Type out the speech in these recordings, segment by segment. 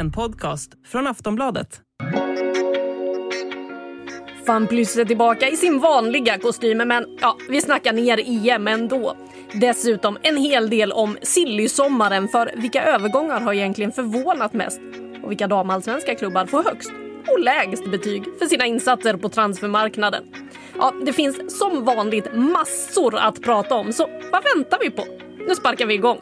En podcast från Aftonbladet. Fanplus är tillbaka i sin vanliga kostym, men ja, vi snackar ner EM ändå. Dessutom en hel del om Silly-sommaren, för vilka övergångar har egentligen förvånat mest? Och vilka damallsvenska klubbar får högst och lägst betyg för sina insatser på transfermarknaden? Ja, det finns som vanligt massor att prata om, så vad väntar vi på? Nu sparkar vi igång.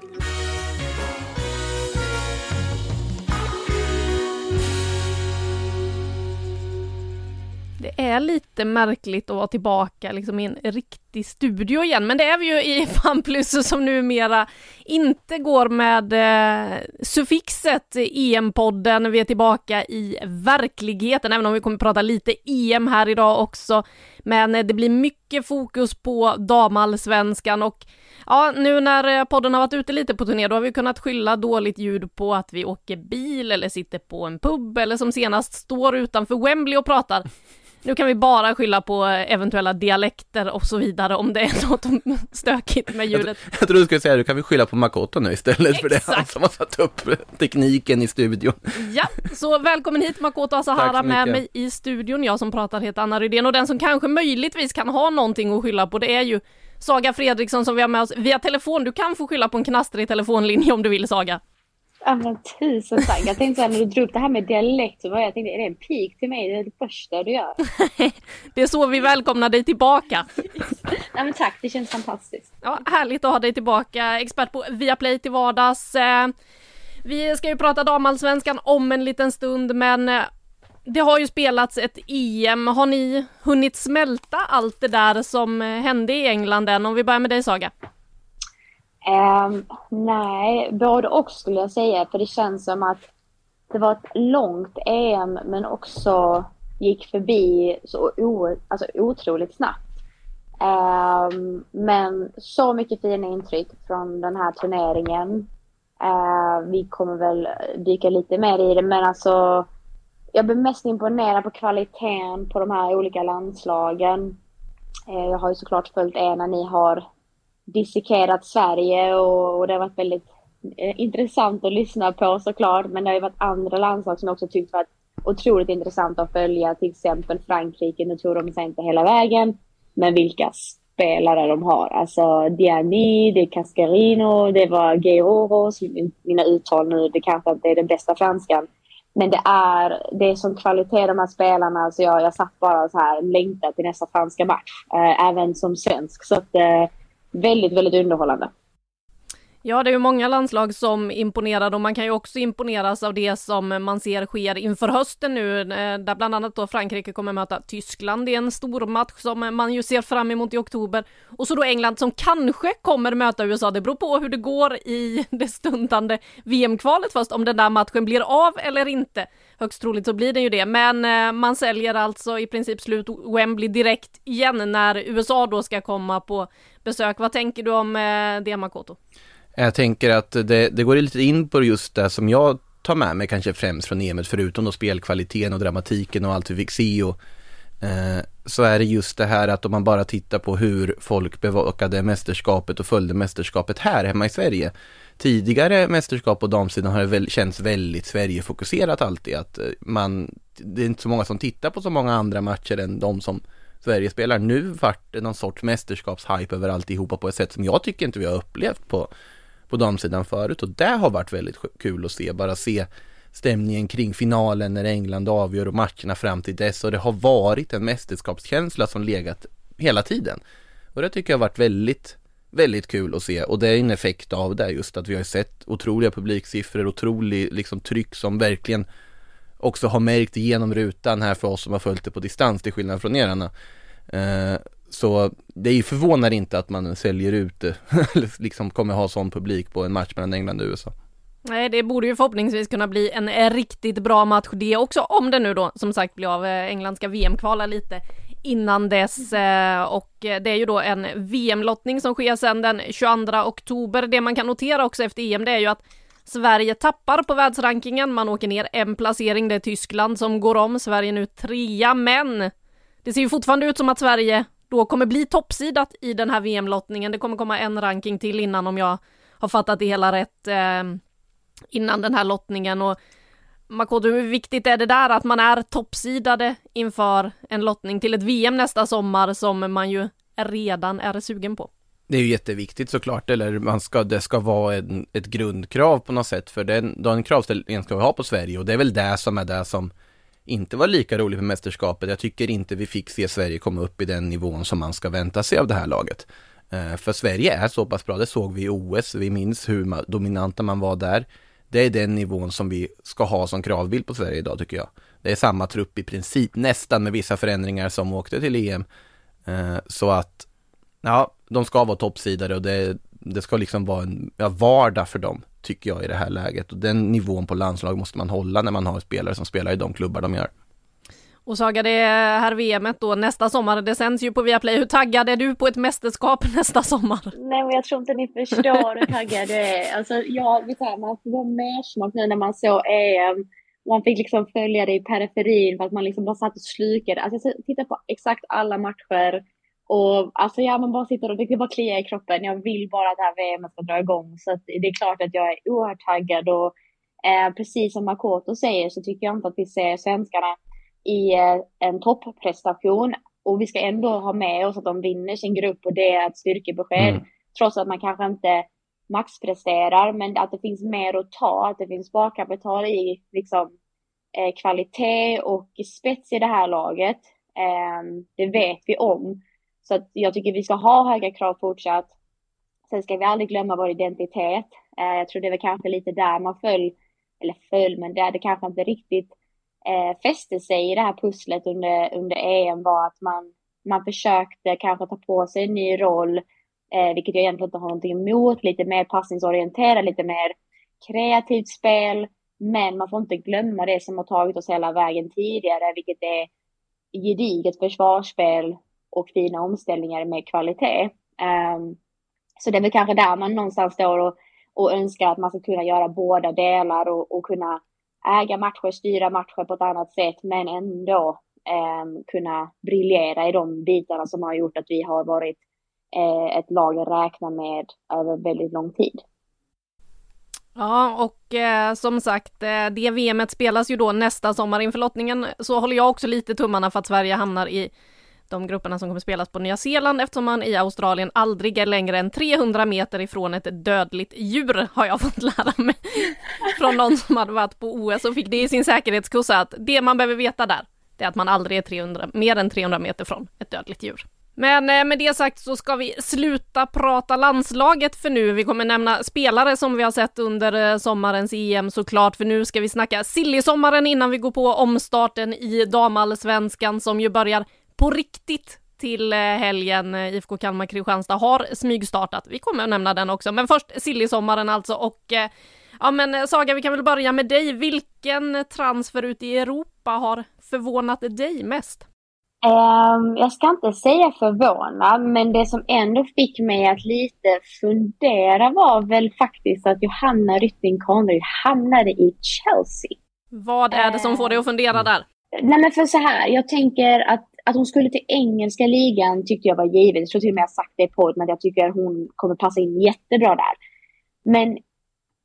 Det är lite märkligt att vara tillbaka liksom, i en riktig studio igen, men det är vi ju i FanPlus som numera inte går med eh, suffixet EM-podden. Vi är tillbaka i verkligheten, även om vi kommer prata lite EM här idag också. Men eh, det blir mycket fokus på damallsvenskan och Ja, nu när eh, podden har varit ute lite på turné, då har vi kunnat skylla dåligt ljud på att vi åker bil eller sitter på en pub eller som senast står utanför Wembley och pratar. Nu kan vi bara skylla på eventuella dialekter och så vidare om det är något stökigt med ljudet. Jag, jag tror du skulle säga att du kan vi skylla på Makoto nu istället, Exakt. för det är han som har satt upp tekniken i studion. Ja, så välkommen hit Makoto Asahara med mig i studion. Jag som pratar heter Anna Rydén och den som kanske möjligtvis kan ha någonting att skylla på det är ju Saga Fredriksson som vi har med oss via telefon. Du kan få skylla på en knastrig telefonlinje om du vill Saga. Ja men tusen tack. Jag tänkte såhär när du drog upp det här med dialekt så var jag tänkte, är det en pik till mig? Det är det första du gör. Det är så vi välkomnar dig tillbaka. Ja men tack, det känns fantastiskt. Ja, härligt att ha dig tillbaka, expert på Viaplay till vardags. Eh, Vi ska ju prata damallsvenskan om en liten stund, men eh, det har ju spelats ett EM. Har ni hunnit smälta allt det där som eh, hände i England än? Om vi börjar med dig Saga. Ehm, nej, både och skulle jag säga. För det känns som att det var ett långt EM men också gick förbi så o, alltså, otroligt snabbt. Ehm, men så mycket fina intryck från den här turneringen. Ehm, vi kommer väl dyka lite mer i det men alltså jag blev mest imponerad på kvaliteten på de här olika landslagen. Ehm, jag har ju såklart följt er när ni har dissekerat Sverige och, och det har varit väldigt eh, intressant att lyssna på såklart. Men det har ju varit andra landslag som jag också tyckt varit otroligt intressant att följa. Till exempel Frankrike, nu tog de sig inte hela vägen. Men vilka spelare de har. Alltså Diani, det är Cascarino, det var Guerrero. Mina uttal nu, det kanske inte är den bästa franskan. Men det är, det är som kvalitet de här spelarna så jag, jag satt bara så här längtade till nästa franska match. Eh, även som svensk. Så att eh, väldigt, väldigt underhållande. Ja, det är ju många landslag som imponerar och man kan ju också imponeras av det som man ser sker inför hösten nu, eh, där bland annat då Frankrike kommer möta Tyskland. Det är en stor match som man ju ser fram emot i oktober. Och så då England som kanske kommer möta USA. Det beror på hur det går i det stundande VM-kvalet först, om den där matchen blir av eller inte. Högst troligt så blir det ju det, men eh, man säljer alltså i princip slut Wembley direkt igen när USA då ska komma på besök. Vad tänker du om eh, det, Makoto? Jag tänker att det, det går lite in på just det som jag tar med mig kanske främst från EMet, förutom då spelkvaliteten och dramatiken och allt vi fick se och eh, så är det just det här att om man bara tittar på hur folk bevakade mästerskapet och följde mästerskapet här hemma i Sverige. Tidigare mästerskap på damsidan har det väl, känts väldigt Sverige-fokuserat alltid. Att eh, man, det är inte så många som tittar på så många andra matcher än de som Sverige spelar. Nu vart det någon sorts mästerskapshype över alltihopa på ett sätt som jag tycker inte vi har upplevt på, på damsidan förut. Och det har varit väldigt kul att se, bara se stämningen kring finalen när England avgör och matcherna fram till dess. Och det har varit en mästerskapskänsla som legat hela tiden. Och det tycker jag har varit väldigt väldigt kul att se och det är en effekt av det just att vi har sett otroliga publiksiffror, otrolig liksom tryck som verkligen också har märkt genom rutan här för oss som har följt det på distans till skillnad från er Anna. Eh, så det är ju förvånar inte att man säljer ut det, liksom kommer ha sån publik på en match mellan England och USA. Nej, det borde ju förhoppningsvis kunna bli en eh, riktigt bra match det också, om det nu då som sagt blir av. Eh, England ska VM-kvala lite innan dess eh, och det är ju då en VM-lottning som sker sedan den 22 oktober. Det man kan notera också efter EM det är ju att Sverige tappar på världsrankingen, man åker ner en placering, det är Tyskland som går om, Sverige nu trea, men det ser ju fortfarande ut som att Sverige då kommer bli toppsidat i den här VM-lottningen. Det kommer komma en ranking till innan om jag har fattat det hela rätt eh, innan den här lottningen. Och Makoto, hur viktigt är det där att man är toppsidade inför en lottning till ett VM nästa sommar som man ju redan är sugen på? Det är ju jätteviktigt såklart, eller man ska, det ska vara en, ett grundkrav på något sätt, för den, den kravställningen ska vi ha på Sverige och det är väl det som är det som inte var lika roligt med mästerskapet. Jag tycker inte vi fick se Sverige komma upp i den nivån som man ska vänta sig av det här laget. Eh, för Sverige är så pass bra, det såg vi i OS, vi minns hur dominanta man var där. Det är den nivån som vi ska ha som kravbild på Sverige idag tycker jag. Det är samma trupp i princip, nästan med vissa förändringar som åkte till EM. Eh, så att, ja, de ska vara toppsidare och det, det ska liksom vara en ja, vardag för dem, tycker jag i det här läget. Och den nivån på landslag måste man hålla när man har spelare som spelar i de klubbar de gör. Och Saga, det här VMet då nästa sommar, det sänds ju på Viaplay. Hur taggad är du på ett mästerskap nästa sommar? Nej, men jag tror inte ni förstår hur taggad jag är. Alltså, jag, vet inte, man får vara mersmak nu när man såg EM. Man fick liksom följa det i periferin för att man liksom bara satt och slukade. Alltså, jag tittar på exakt alla matcher och alltså ja, man bara sitter och det bara kliar i kroppen. Jag vill bara att det här VM ska dra igång. Så det är klart att jag är oerhört taggad och eh, precis som Makoto säger så tycker jag inte att vi ser svenskarna i eh, en topprestation. Och vi ska ändå ha med oss att de vinner sin grupp och det är ett styrkebesked. Mm. Trots att man kanske inte maxpresterar, men att det finns mer att ta, att det finns sparkapital i liksom eh, kvalitet och spets i det här laget. Eh, det vet vi om. Så att jag tycker vi ska ha höga krav fortsatt. Sen ska vi aldrig glömma vår identitet. Eh, jag tror det var kanske lite där man föll, eller föll, men där det kanske inte riktigt eh, fäste sig i det här pusslet under, under EM var att man, man försökte kanske ta på sig en ny roll, eh, vilket jag egentligen inte har någonting emot, lite mer passningsorienterad, lite mer kreativt spel. Men man får inte glömma det som har tagit oss hela vägen tidigare, vilket är gediget försvarsspel och fina omställningar med kvalitet. Um, så det är väl kanske där man någonstans står och, och önskar att man ska kunna göra båda delar och, och kunna äga matcher, styra matcher på ett annat sätt, men ändå um, kunna briljera i de bitarna som har gjort att vi har varit uh, ett lag att räkna med över väldigt lång tid. Ja, och eh, som sagt, eh, det VMet spelas ju då nästa sommar inför lottningen, så håller jag också lite tummarna för att Sverige hamnar i de grupperna som kommer spelas på Nya Zeeland eftersom man i Australien aldrig är längre än 300 meter ifrån ett dödligt djur har jag fått lära mig från någon som hade varit på OS och fick det i sin säkerhetskurs att det man behöver veta där, det är att man aldrig är 300, mer än 300 meter från ett dödligt djur. Men eh, med det sagt så ska vi sluta prata landslaget för nu. Vi kommer nämna spelare som vi har sett under eh, sommarens EM såklart, för nu ska vi snacka silly-sommaren innan vi går på omstarten i damallsvenskan som ju börjar på riktigt till eh, helgen. IFK Kalmar Kristianstad har smygstartat. Vi kommer att nämna den också, men först silly-sommaren alltså och eh, ja men eh, Saga, vi kan väl börja med dig. Vilken transfer ute i Europa har förvånat dig mest? Um, jag ska inte säga förvånad, men det som ändå fick mig att lite fundera var väl faktiskt att Johanna Rytting Kaneryd hamnade i Chelsea. Vad är det som får dig att fundera där? Nej men för så här, jag tänker att att hon skulle till engelska ligan tyckte jag var givet. Jag tror till och med jag sagt det i podden att jag tycker att hon kommer passa in jättebra där. Men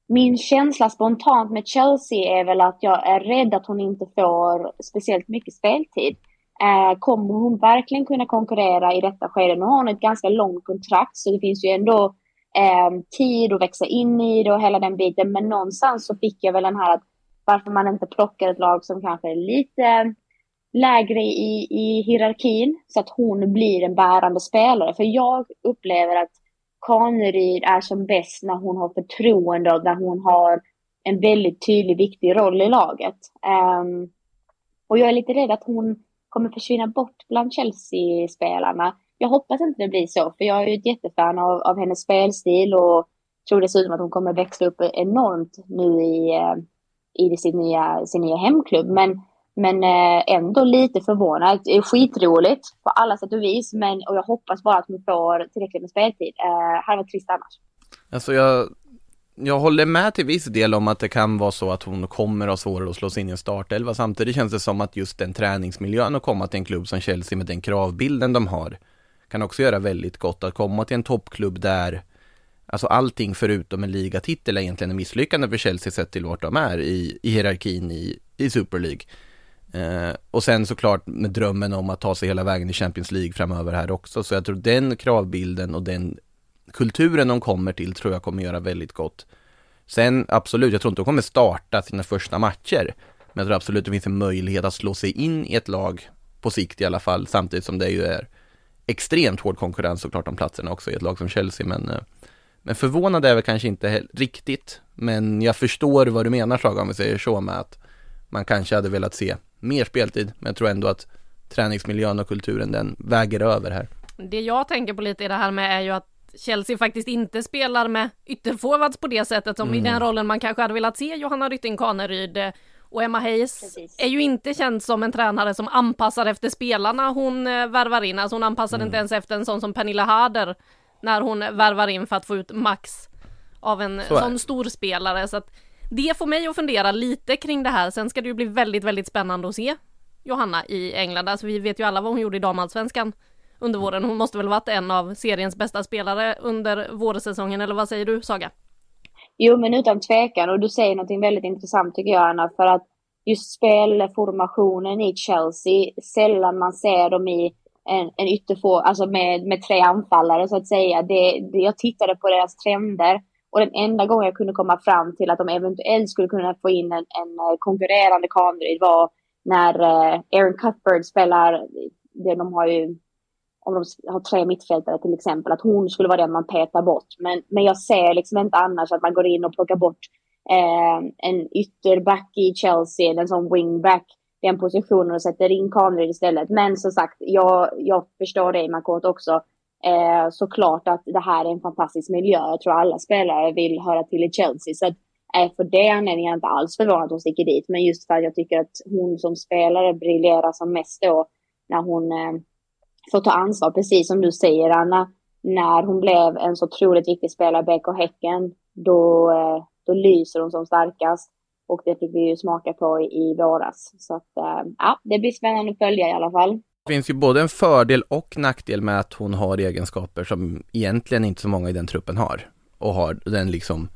min känsla spontant med Chelsea är väl att jag är rädd att hon inte får speciellt mycket speltid. Eh, kommer hon verkligen kunna konkurrera i detta skede? Nu har hon ett ganska långt kontrakt så det finns ju ändå eh, tid att växa in i det och hela den biten. Men någonstans så fick jag väl den här att varför man inte plockar ett lag som kanske är lite lägre i, i hierarkin så att hon blir en bärande spelare. För jag upplever att Kaneryd är som bäst när hon har förtroende och när hon har en väldigt tydlig, viktig roll i laget. Um, och jag är lite rädd att hon kommer försvinna bort bland Chelsea-spelarna. Jag hoppas inte det blir så, för jag är ju ett jättefan av, av hennes spelstil och tror dessutom att hon kommer växa upp enormt nu i, eh, i sin, nya, sin nya hemklubb. Men, men eh, ändå lite förvånad. Det är skitroligt på alla sätt och vis, men och jag hoppas bara att hon får tillräckligt med speltid. Eh, det hade varit trist annars. Alltså jag, jag håller med till viss del om att det kan vara så att hon kommer ha svårare att slå sig in i en startelva. Samtidigt känns det som att just den träningsmiljön och komma till en klubb som Chelsea med den kravbilden de har kan också göra väldigt gott att komma till en toppklubb där Alltså allting förutom en ligatitel är egentligen en misslyckande för Chelsea sett till vart de är i, i hierarkin i, i Super League. Eh, och sen såklart med drömmen om att ta sig hela vägen i Champions League framöver här också. Så jag tror den kravbilden och den kulturen de kommer till tror jag kommer göra väldigt gott. Sen absolut, jag tror inte de kommer starta sina första matcher. Men jag tror absolut det finns en möjlighet att slå sig in i ett lag på sikt i alla fall, samtidigt som det ju är extremt hård konkurrens såklart om platserna också i ett lag som Chelsea. Men, eh, men förvånad är väl kanske inte riktigt, men jag förstår vad du menar Saga om vi säger så med att man kanske hade velat se mer speltid, men jag tror ändå att träningsmiljön och kulturen den väger över här. Det jag tänker på lite i det här med är ju att Chelsea faktiskt inte spelar med ytterforwards på det sättet som mm. i den rollen man kanske hade velat se Johanna Rytting Kaneryd eh, och Emma Hayes Precis. är ju inte känd som en tränare som anpassar efter spelarna hon eh, värvar in. Alltså hon anpassar mm. inte ens efter en sån som Pernilla Harder när hon värvar in för att få ut max av en så sån stor spelare. Så att det får mig att fundera lite kring det här. Sen ska det ju bli väldigt, väldigt spännande att se Johanna i England. Alltså vi vet ju alla vad hon gjorde i damallsvenskan under våren. Hon måste väl varit en av seriens bästa spelare under vårsäsongen, eller vad säger du Saga? Jo, men utan tvekan. Och du säger någonting väldigt intressant tycker jag, Anna, för att just spelformationen i Chelsea, sällan man ser dem i en, en ytterfår, alltså med, med tre anfallare så att säga. Det, det, jag tittade på deras trender och den enda gången jag kunde komma fram till att de eventuellt skulle kunna få in en, en eh, konkurrerande Kanryd var när eh, Aaron Cuthbert spelar, de har ju om de har tre mittfältare till exempel, att hon skulle vara den man petar bort. Men, men jag ser liksom inte annars att man går in och plockar bort eh, en ytterback i Chelsea, eller en sån wingback, den positionen och sätter in kameror istället. Men som sagt, jag, jag förstår dig Makot också. Eh, såklart att det här är en fantastisk miljö. Jag tror alla spelare vill höra till i Chelsea. Så att, eh, för det anledningen är jag inte alls förvånad att hon sticker dit. Men just för att jag tycker att hon som spelare briljerar som mest då när hon eh, får ta ansvar, precis som du säger Anna. När hon blev en så otroligt viktig spelare i BK Häcken, då, eh, då lyser hon som starkast. Och det fick vi ju smaka på i, i våras. Så att, eh, ja, det blir spännande att följa i alla fall. Det finns ju både en fördel och nackdel med att hon har egenskaper som egentligen inte så många i den truppen har. Och har den liksom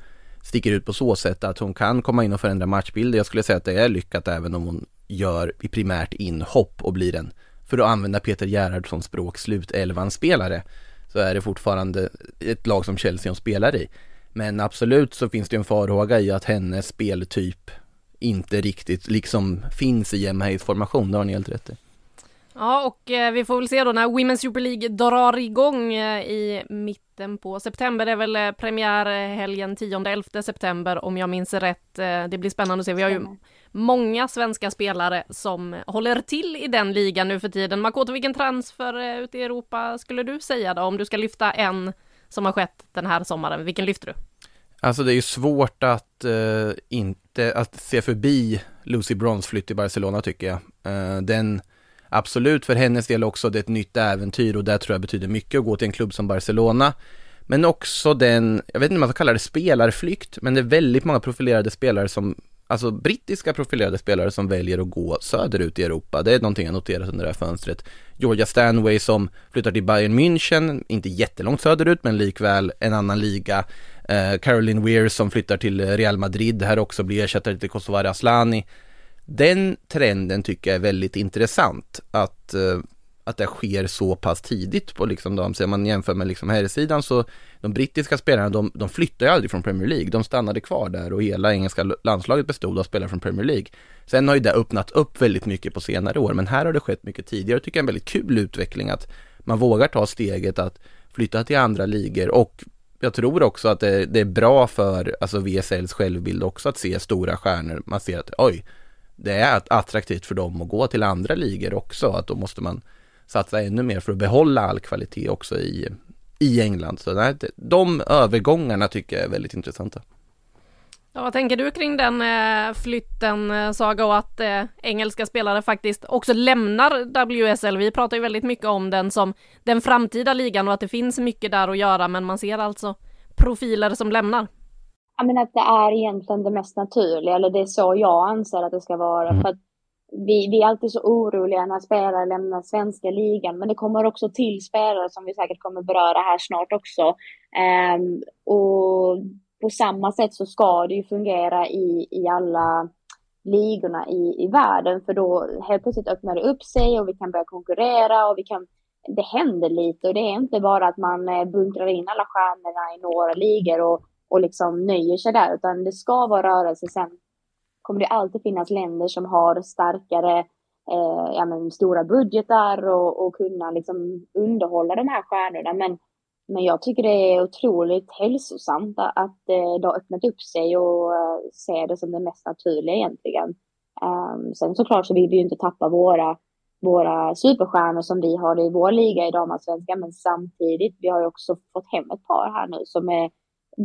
sticker ut på så sätt att hon kan komma in och förändra matchbilder. Jag skulle säga att det är lyckat även om hon gör i primärt inhopp och blir en för att använda Peter Gerhardssons språk, slutelvan-spelare, så är det fortfarande ett lag som Chelsea hon spelar i. Men absolut så finns det en farhåga i att hennes speltyp inte riktigt liksom finns i Emma formation, det har ni helt rätt i. Ja, och eh, vi får väl se då när Women's Super League drar igång eh, i mitten på september. Det är väl eh, premiärhelgen 10-11 september om jag minns rätt. Eh, det blir spännande att se. Vi har ju många svenska spelare som håller till i den ligan nu för tiden. Makoto, vilken transfer eh, ute i Europa skulle du säga då? Om du ska lyfta en som har skett den här sommaren, vilken lyfter du? Alltså det är ju svårt att uh, inte, att se förbi Lucy Brons flytt till Barcelona tycker jag. Den, absolut för hennes del också, det är ett nytt äventyr och det tror jag betyder mycket att gå till en klubb som Barcelona. Men också den, jag vet inte om man ska kalla det spelarflykt, men det är väldigt många profilerade spelare som alltså brittiska profilerade spelare som väljer att gå söderut i Europa. Det är någonting jag noterat under det här fönstret. Georgia Stanway som flyttar till Bayern München, inte jättelångt söderut men likväl en annan liga. Eh, Caroline Weir som flyttar till Real Madrid, här också blir ersättare till Kosovare Aslani. Den trenden tycker jag är väldigt intressant att eh, att det sker så pass tidigt på liksom de, Om man jämför med liksom herrsidan så de brittiska spelarna de, de flyttar ju aldrig från Premier League, de stannade kvar där och hela engelska landslaget bestod av spelare från Premier League. Sen har ju det öppnat upp väldigt mycket på senare år, men här har det skett mycket tidigare. Jag tycker det är en väldigt kul utveckling att man vågar ta steget att flytta till andra ligor och jag tror också att det, det, är bra för alltså VSLs självbild också att se stora stjärnor. Man ser att oj, det är attraktivt för dem att gå till andra ligor också. Att då måste man satsa ännu mer för att behålla all kvalitet också i, i England. Så nej, de övergångarna tycker jag är väldigt intressanta. Ja, vad tänker du kring den eh, flytten eh, Saga och att eh, engelska spelare faktiskt också lämnar WSL? Vi pratar ju väldigt mycket om den som den framtida ligan och att det finns mycket där att göra men man ser alltså profiler som lämnar. Jag menar att det är egentligen det mest naturliga eller det är så jag anser att det ska vara. Mm. För att vi, vi är alltid så oroliga när spelare lämnar svenska ligan men det kommer också till spelare som vi säkert kommer beröra här snart också. Um, och på samma sätt så ska det ju fungera i, i alla ligorna i, i världen för då helt plötsligt öppnar det upp sig och vi kan börja konkurrera och vi kan det händer lite och det är inte bara att man eh, bunkrar in alla stjärnorna i några ligor och, och liksom nöjer sig där utan det ska vara rörelse. Sen kommer det alltid finnas länder som har starkare, eh, ja men stora budgetar och, och kunna liksom underhålla de här stjärnorna. Men men jag tycker det är otroligt hälsosamt att eh, det har öppnat upp sig och eh, ser det som det mest naturliga egentligen. Um, sen såklart så vill vi ju inte tappa våra, våra superstjärnor som vi har i vår liga i damallsvenskan, men samtidigt, vi har ju också fått hem ett par här nu som är,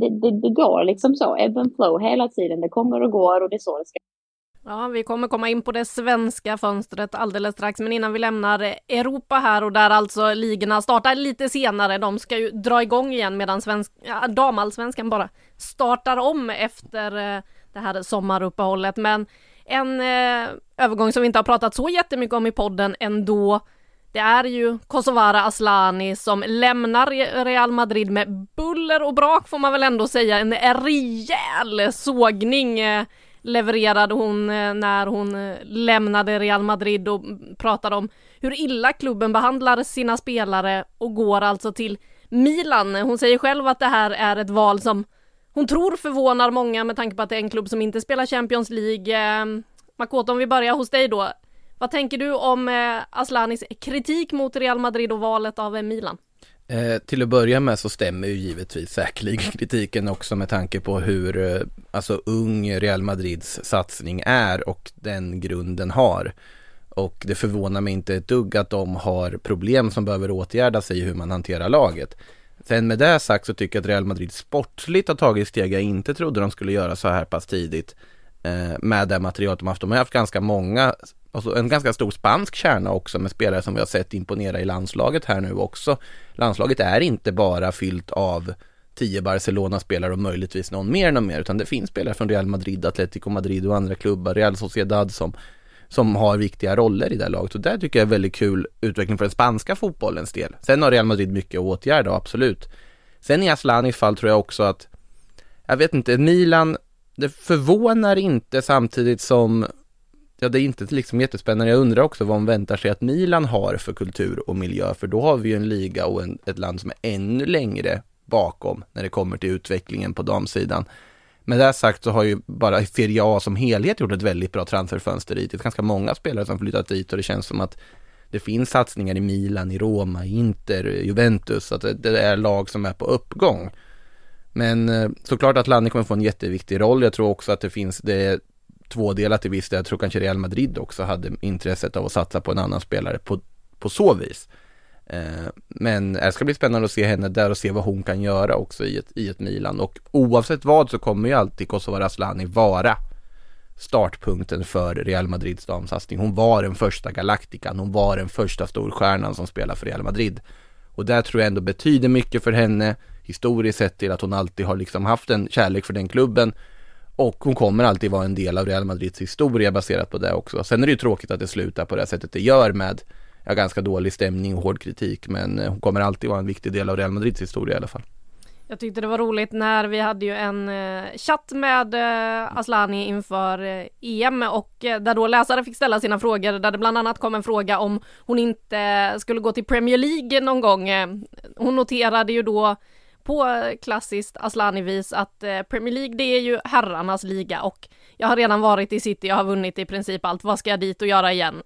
det, det, det går liksom så, ebb and flow hela tiden, det kommer och går och det är så det ska Ja, vi kommer komma in på det svenska fönstret alldeles strax, men innan vi lämnar Europa här och där alltså ligorna startar lite senare. De ska ju dra igång igen medan svensk, ja, damallsvenskan bara startar om efter eh, det här sommaruppehållet. Men en eh, övergång som vi inte har pratat så jättemycket om i podden ändå. Det är ju Kosovara Aslani som lämnar Real Madrid med buller och brak får man väl ändå säga. En rejäl sågning eh, levererade hon eh, när hon eh, lämnade Real Madrid och pratade om hur illa klubben behandlar sina spelare och går alltså till Milan. Hon säger själv att det här är ett val som hon tror förvånar många med tanke på att det är en klubb som inte spelar Champions League. Makoto, om vi börjar hos dig då. Vad tänker du om eh, Aslanis kritik mot Real Madrid och valet av eh, Milan? Eh, till att börja med så stämmer ju givetvis säkerligen kritiken också med tanke på hur eh, alltså ung Real Madrids satsning är och den grunden har. Och det förvånar mig inte ett dugg att de har problem som behöver åtgärdas i hur man hanterar laget. Sen med det sagt så tycker jag att Real Madrid sportsligt har tagit steg jag inte trodde de skulle göra så här pass tidigt. Eh, med det material de haft. De har haft ganska många alltså en ganska stor spansk kärna också med spelare som vi har sett imponera i landslaget här nu också. Landslaget är inte bara fyllt av tio Barcelona-spelare och möjligtvis någon mer, någon mer, utan det finns spelare från Real Madrid, Atletico Madrid och andra klubbar, Real Sociedad som, som har viktiga roller i det här laget. Och det tycker jag är väldigt kul utveckling för den spanska fotbollens del. Sen har Real Madrid mycket att åtgärda, absolut. Sen i Aslanis fall tror jag också att, jag vet inte, Milan, det förvånar inte samtidigt som Ja, det är inte liksom jättespännande. Jag undrar också vad hon väntar sig att Milan har för kultur och miljö, för då har vi ju en liga och en, ett land som är ännu längre bakom när det kommer till utvecklingen på damsidan. Med det sagt så har ju bara Serie A som helhet gjort ett väldigt bra transferfönster dit. Det är ganska många spelare som flyttat dit och det känns som att det finns satsningar i Milan, i Roma, Inter, Juventus, så att det, det är lag som är på uppgång. Men eh, såklart att Lanni kommer få en jätteviktig roll. Jag tror också att det finns, det tvådelat i viss del. Jag tror kanske Real Madrid också hade intresset av att satsa på en annan spelare på, på så vis. Eh, men det ska bli spännande att se henne där och se vad hon kan göra också i ett, i ett Milan. Och oavsett vad så kommer ju alltid Kosova Asllani vara startpunkten för Real Madrids damsatsning. Hon var den första galaktikan, hon var den första storstjärnan som spelar för Real Madrid. Och det tror jag ändå betyder mycket för henne historiskt sett till att hon alltid har liksom haft en kärlek för den klubben och hon kommer alltid vara en del av Real Madrids historia baserat på det också. Sen är det ju tråkigt att det slutar på det sättet det gör med ja, ganska dålig stämning och hård kritik. Men eh, hon kommer alltid vara en viktig del av Real Madrids historia i alla fall. Jag tyckte det var roligt när vi hade ju en eh, chatt med eh, Aslani inför eh, EM och eh, där då läsare fick ställa sina frågor där det bland annat kom en fråga om hon inte skulle gå till Premier League någon gång. Eh, hon noterade ju då på klassiskt Aslani-vis att eh, Premier League det är ju herrarnas liga och jag har redan varit i City, jag har vunnit i princip allt, vad ska jag dit och göra igen?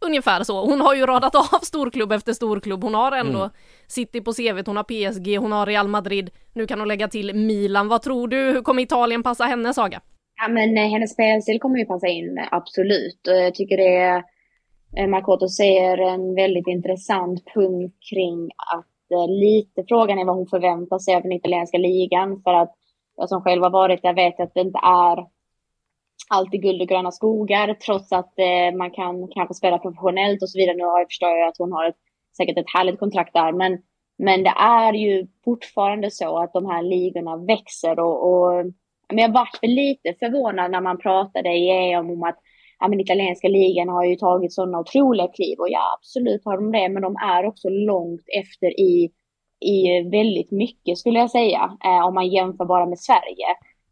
ungefär så. Hon har ju radat av storklubb efter storklubb. Hon har ändå Mm. City på CV, hon har PSG, hon har Real Madrid. Nu kan hon lägga till Milan. Vad tror du? Hur kommer Italien passa henne, Saga? Ja, men eh, hennes spelstil kommer ju passa in, eh, absolut. Och Jag tycker det är, Makoto säger en väldigt intressant punkt kring att Eh, lite frågan är vad hon förväntar sig av den italienska ligan. För att jag som själv har varit där vet att det inte är alltid guld och gröna skogar trots att eh, man kan kanske spela professionellt och så vidare. Nu har jag förstår jag att hon har ett, säkert ett härligt kontrakt där, men, men det är ju fortfarande så att de här ligorna växer och, och men jag vart lite förvånad när man pratade i EM om att ja, men italienska ligan har ju tagit sådana otroliga kliv och ja absolut har de det men de är också långt efter i, i väldigt mycket skulle jag säga eh, om man jämför bara med Sverige.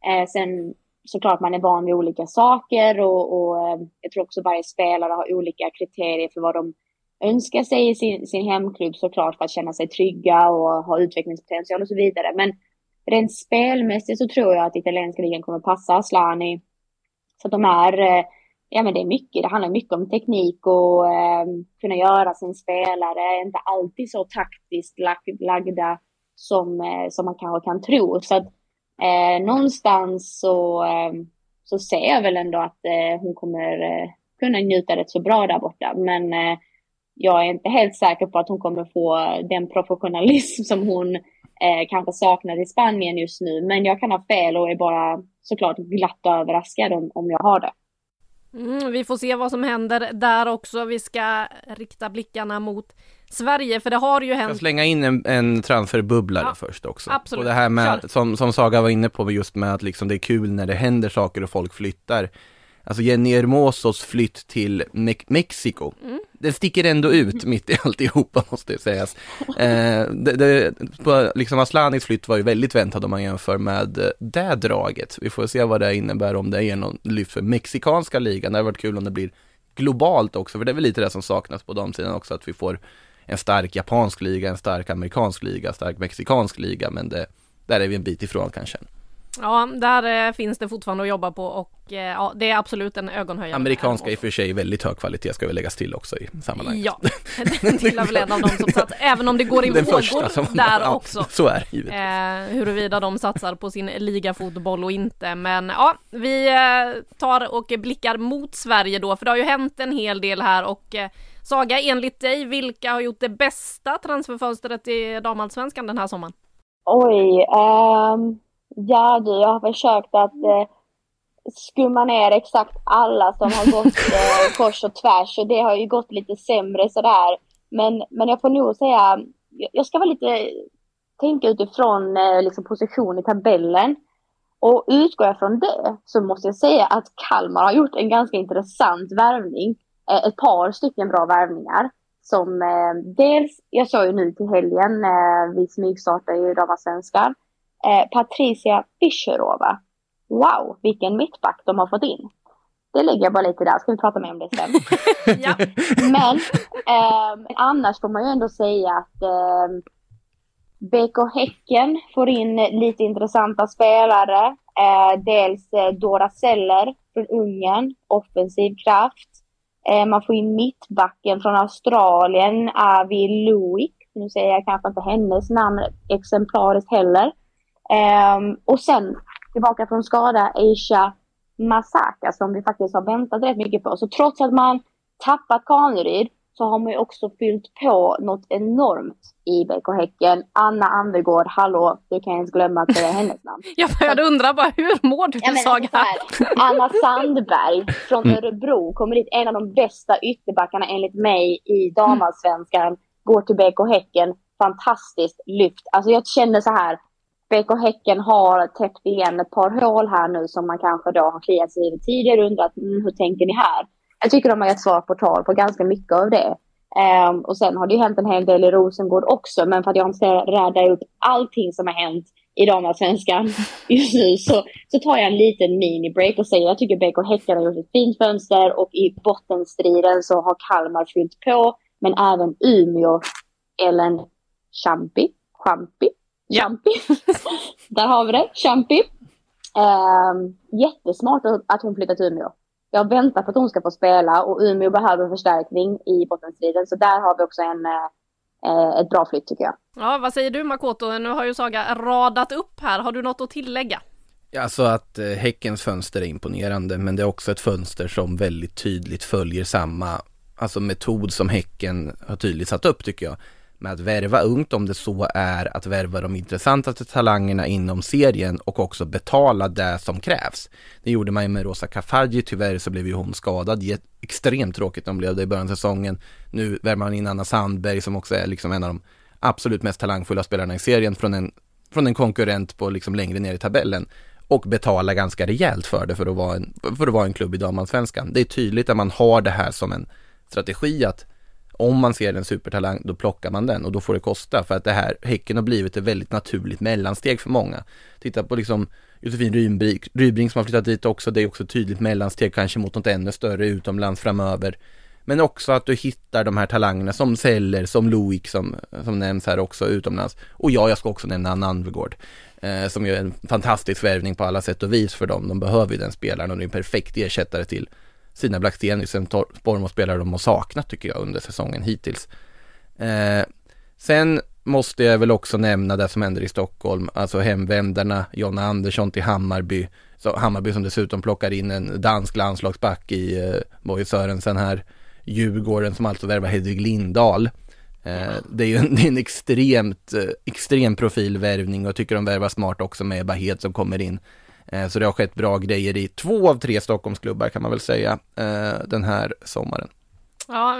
Eh, sen såklart man är van vid olika saker och, och eh, jag tror också varje spelare har olika kriterier för vad de önskar sig i sin, sin hemklubb såklart för att känna sig trygga och ha utvecklingspotential och så vidare. Men rent spelmässigt så tror jag att italienska ligan kommer passa Asllani. Så att de är, eh, ja men det är mycket, det handlar mycket om teknik och eh, kunna göra sin spelare, inte alltid så taktiskt lag, lagda som, eh, som man kanske kan tro. Så att eh, någonstans så, eh, så ser jag väl ändå att eh, hon kommer eh, kunna njuta rätt så bra där borta. Men eh, jag är inte helt säker på att hon kommer få den professionalism som hon eh, kanske saknar i Spanien just nu. Men jag kan ha fel och är bara såklart glatt överraskad om, om jag har det. Mm, vi får se vad som händer där också. Vi ska rikta blickarna mot Sverige, för det har ju Jag hänt. slänga in en, en transferbubblare Ja, först också. absolut. Och det här med, Kör. som, som Saga var inne på, just med att liksom det är kul när det händer saker och folk flyttar. Alltså Jenny Hermosos flytt till Me- Mexiko, Mm. den sticker ändå ut mitt i alltihopa måste det sägas. Eh, det, det, på, liksom Aslanis flytt var ju väldigt väntad om man jämför med det draget. Vi får se vad det innebär om det ger någon lyft för mexikanska ligan. Det hade varit kul om det blir globalt också, för det är väl lite det som saknas på de sidan också, att vi får en stark japansk liga, en stark amerikansk liga, en stark mexikansk liga, men det, där är vi en bit ifrån kanske. Ja, där eh, finns det fortfarande att jobba på och eh, ja, det är absolut en ögonhöjare. Amerikanska i och för sig väldigt hög kvalitet ska vi läggas till också i sammanhanget. Ja, den tillhör väl en av dem som satsar, även om det går i Den vågor första som, där ja, också. Så är det. Eh, huruvida de satsar på sin ligafotboll och inte. Men ja, vi eh, tar och blickar mot Sverige då, för det har ju hänt en hel del här och Saga, enligt dig, vilka har gjort det bästa transferfönstret i damallsvenskan den här sommaren? Oj, ehm, ja du, jag har försökt att eh, skumma ner exakt alla som har gått eh, kors och tvärs och det har ju gått lite sämre sådär. Men, men jag får nog säga, jag- jag ska vara lite, tänka utifrån eh, liksom position i tabellen. Och utgår jag från det så måste jag säga att Kalmar har gjort en ganska intressant värvning. Eh, ett par stycken bra värvningar. Som eh, dels, jag såg ju nu till helgen, eh, vi smygstartar ju damallsvenskan. Eh, Patricia Fischerova. Wow, vilken mittback de har fått in. Det lägger jag bara lite där, ska vi prata mer om det sen. Ja, Men ehm, annars får man ju ändå säga att ehm, BK Häcken får in lite intressanta spelare. Eh, dels eh, Dora Seller från Ungern, offensiv kraft. Eh, man får in mittbacken från Australien, Avi Louis. Nu säger jag kanske inte hennes namn exemplariskt heller. Ehm, och sen tillbaka från skada, Aisha Masaka som vi faktiskt har väntat rätt mycket på. Så trots att man tappat Kaneryd så har man ju också fyllt på något enormt i BK Häcken. Anna Anvegård, hallå, du kan inte glömma att det är hennes namn. jag började undra bara, hur mår du Ja, men Saga? Anna Sandberg från Örebro kommer dit, en av de bästa ytterbackarna enligt mig i damallsvenskan. Går till BK Häcken, fantastiskt lyft. Alltså jag känner så här, BK Häcken har täppt igen ett par hål här nu som man kanske då har kliat sig i tidigare och undrat mm, hur tänker ni här? Jag tycker de har gett svar på tal på ganska mycket av det. Um, och sen har det ju hänt en hel del i Rosengård också, men för att jag inte ska rädda upp allting som har hänt i damallsvenskan just nu så, så tar jag en liten mini-break och säger att jag tycker BK Häcken har gjort ett fint fönster och i bottenstriden så har Kalmar fyllt på, men även Umeå, Ellen Champi, Champi, Champi. Där har vi det, Champi. Um, jättesmart att- att hon flyttat till Umeå. jag väntar på att hon ska få spela och Umeå behöver förstärkning i bottenstriden. Så där har vi också en, eh, ett bra flytt tycker jag. Ja, vad säger du Makoto? Nu har ju Saga radat upp här. Har du något att tillägga? Alltså att eh, Häckens fönster är imponerande, men det är också ett fönster som väldigt tydligt följer samma alltså metod som Häcken har tydligt satt upp tycker jag. Med att värva ungt om det så är att värva de intressantaste talangerna inom serien och också betala det som krävs. Det gjorde man ju med Rosa Kafaji, tyvärr så blev ju hon skadad. Extremt tråkigt om blev det i början av säsongen. Nu värvar man in Anna Sandberg som också är liksom en av de absolut mest talangfulla spelarna i serien från en, från en konkurrent på liksom längre ner i tabellen och betala ganska rejält för det för att vara en, för att vara en klubb i damallsvenskan. Det är tydligt att man har det här som en strategi att om man ser en supertalang då plockar man den och då får det kosta för att det här Häcken har blivit ett väldigt naturligt mellansteg för många. Titta på liksom Josefin Rybring, Rybring som har flyttat dit också, det är också tydligt mellansteg kanske mot något ännu större utomlands framöver. Men också att du hittar de här talangerna som Seller, som Loic som, som nämns här också utomlands. Och ja, jag ska också nämna Anna Anvegård eh, som är en fantastisk värvning på alla sätt och vis för dem. De behöver ju den spelaren och det är en perfekt ersättare till sina Blackstenius, en spelare de har saknat tycker jag under säsongen hittills. Eh, sen måste jag väl också nämna det som händer i Stockholm, alltså hemvändarna, Jonna Andersson till Hammarby, så Hammarby som dessutom plockar in en dansk landslagsback i eh, Boje Sörensen här, Djurgården som alltså värvar Hedvig Lindahl. Eh, det är ju en, det är en extremt, eh, extrem profilvärvning och jag tycker de värvar smart också med Bahed som kommer in. Eh, så det har skett bra grejer i två av tre Stockholmsklubbar kan man väl säga den här sommaren. Ja,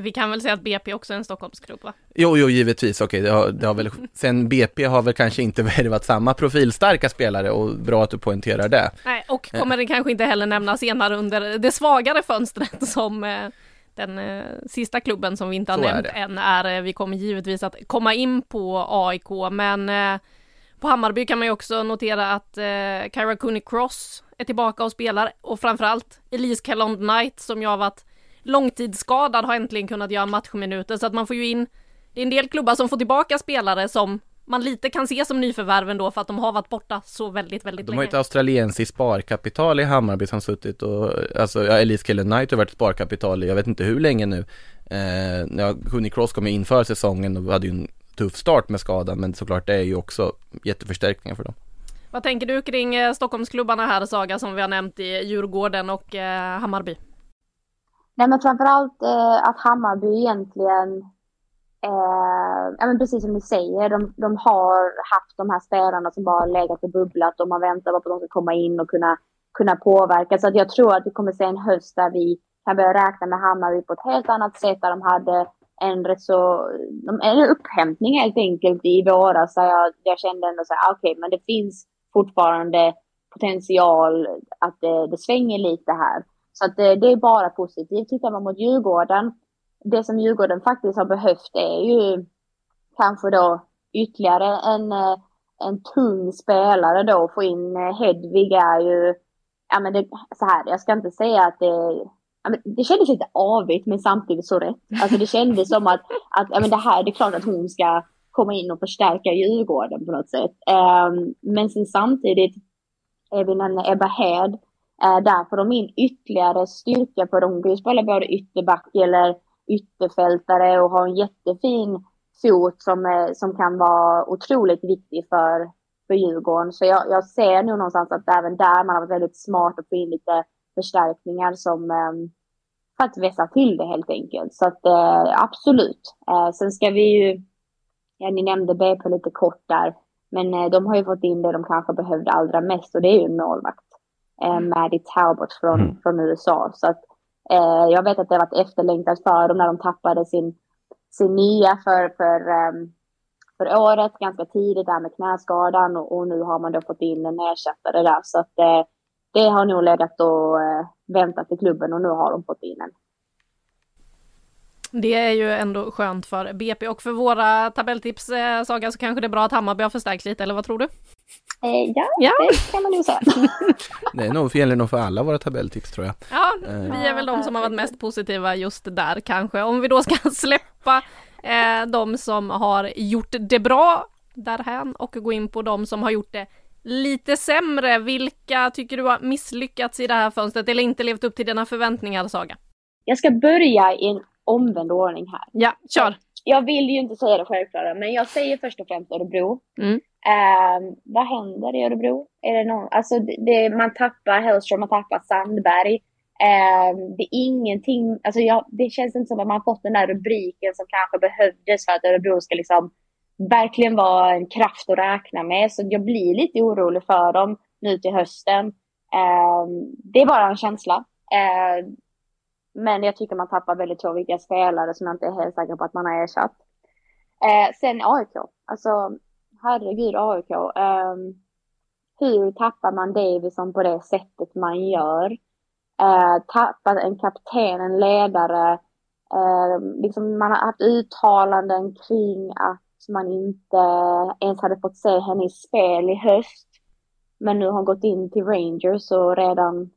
vi kan väl säga att BP också är en Stockholmsklubb va? Jo, jo, givetvis. Okej, det har, det har väl, sen BP har väl kanske inte värvat samma profilstarka spelare och bra att du poängterar det. Nej, och kommer det kanske inte heller nämna senare under det svagare fönstret som den eh, sista klubben som vi inte har Så nämnt är än är, eh, vi kommer givetvis att komma in på AIK, men eh, på Hammarby kan man ju också notera att eh, Kyra Cooney Cross är tillbaka och spelar och framförallt Elise Kellond Knight som ju har varit långtidsskadad har äntligen kunnat göra matchminuter så att man får ju in det är en del klubbar som får tillbaka spelare som man lite kan se som nyförvärv ändå för att de har varit borta så väldigt, väldigt de länge. De har ett australiensiskt sparkapital i Hammarby som suttit och, alltså, ja, Elise Kellen Knight har varit sparkapital i, jag vet inte hur länge nu. Eh, ja, Honey Cross kom in för säsongen och hade ju en tuff start med skadan, men såklart det är ju också jätteförstärkningar för dem. Vad tänker du kring eh, Stockholmsklubbarna här Saga som vi har nämnt i Djurgården och eh, Hammarby? Nej men framförallt eh, att Hammarby egentligen Eh, ja, men precis som ni säger, de, de, har haft de här spelarna som bara legat och bubblat och man väntar på att de ska komma in och kunna, kunna påverka. Så att jag tror att vi kommer se en höst där vi kan börja räkna med Hammarby på ett helt annat sätt, där de hade en rätt så, en upphämtning helt enkelt i våras. Där jag, jag kände ändå så här, ah, okej, okay, men det finns fortfarande potential att det, det svänger lite här. Så att det, det är bara positivt. Tittar man mot Djurgården det som Djurgården faktiskt har behövt är ju kanske då ytterligare en, eh, en tung spelare då. Få in eh, Hedvig är ju, ja men det, så här, jag ska inte säga att det, det kändes lite avigt men samtidigt så rätt. Alltså det kändes som att, att ja, men det här, det är klart att hon ska komma in och förstärka Djurgården på något sätt. Um, men sen samtidigt, även när Ebba Hed, uh, eh, där får de in ytterligare styrka för Hon kan ju spela både ytterback eller ytterfältare och har en jättefin fot som, eh, som kan vara otroligt viktig för, för Djurgården. Så jag, jag ser nog någonstans att även där man har varit väldigt smart att få in lite förstärkningar som för att vässa till det helt enkelt. Så att uh, absolut. Uh, sen ska vi ju, ja ni nämnde BP lite kort där, men uh, de har ju fått in det de kanske behövde allra mest och det är ju en målvakt. Uh, Maddie Talbot från, mm. från USA. Så att Eh, jag vet att det har varit efterlängtat för dem när de tappade sin, sin nya för, för, um, för året ganska tidigt där med knäskadan och, och, nu har man då fått in en ersättare där så att eh, det har nog legat och eh, väntat i klubben och nu har de fått in en. Det är ju ändå skönt för BP och för våra tabelltips eh, Saga så kanske det är bra att Hammarby har förstärkt lite eller vad tror du? Eh, ja, ja, det kan man nog säga. det är nog, gäller nog för alla våra tabelltips tror jag. Ja, vi är väl de som har varit mest positiva just där kanske. Om vi då ska släppa eh, de som har gjort det bra därhän och gå in på de som har gjort det lite sämre. Vilka tycker du har misslyckats i det här fönstret eller inte levt upp till dina förväntningar, Saga? Jag ska börja i en omvänd ordning här. Ja, kör! Jag vill ju inte säga det självklara, men jag säger först och främst Örebro. Mm. Eh, vad händer i Örebro? Är det någon, alltså det, det, man tappar Hellström, man tappar Sandberg. Eh, det är ingenting, alltså jag, det känns inte som att man fått den där rubriken som kanske behövdes för att Örebro ska liksom verkligen vara en kraft att räkna med. Så jag blir lite orolig för dem nu till hösten. Eh, det är bara en känsla. Eh, men jag tycker man tappar väldigt två viktiga spelare som jag inte är helt säker på att man har ersatt. Eh, sen AIK. Alltså, herregud AIK. Eh, hur tappar man Davison på det sättet man gör? Eh, tappar en kapten, en ledare. Eh, liksom man har haft uttalanden kring att man inte ens hade fått se henne i spel i höst. Men nu har gått in till Rangers och redan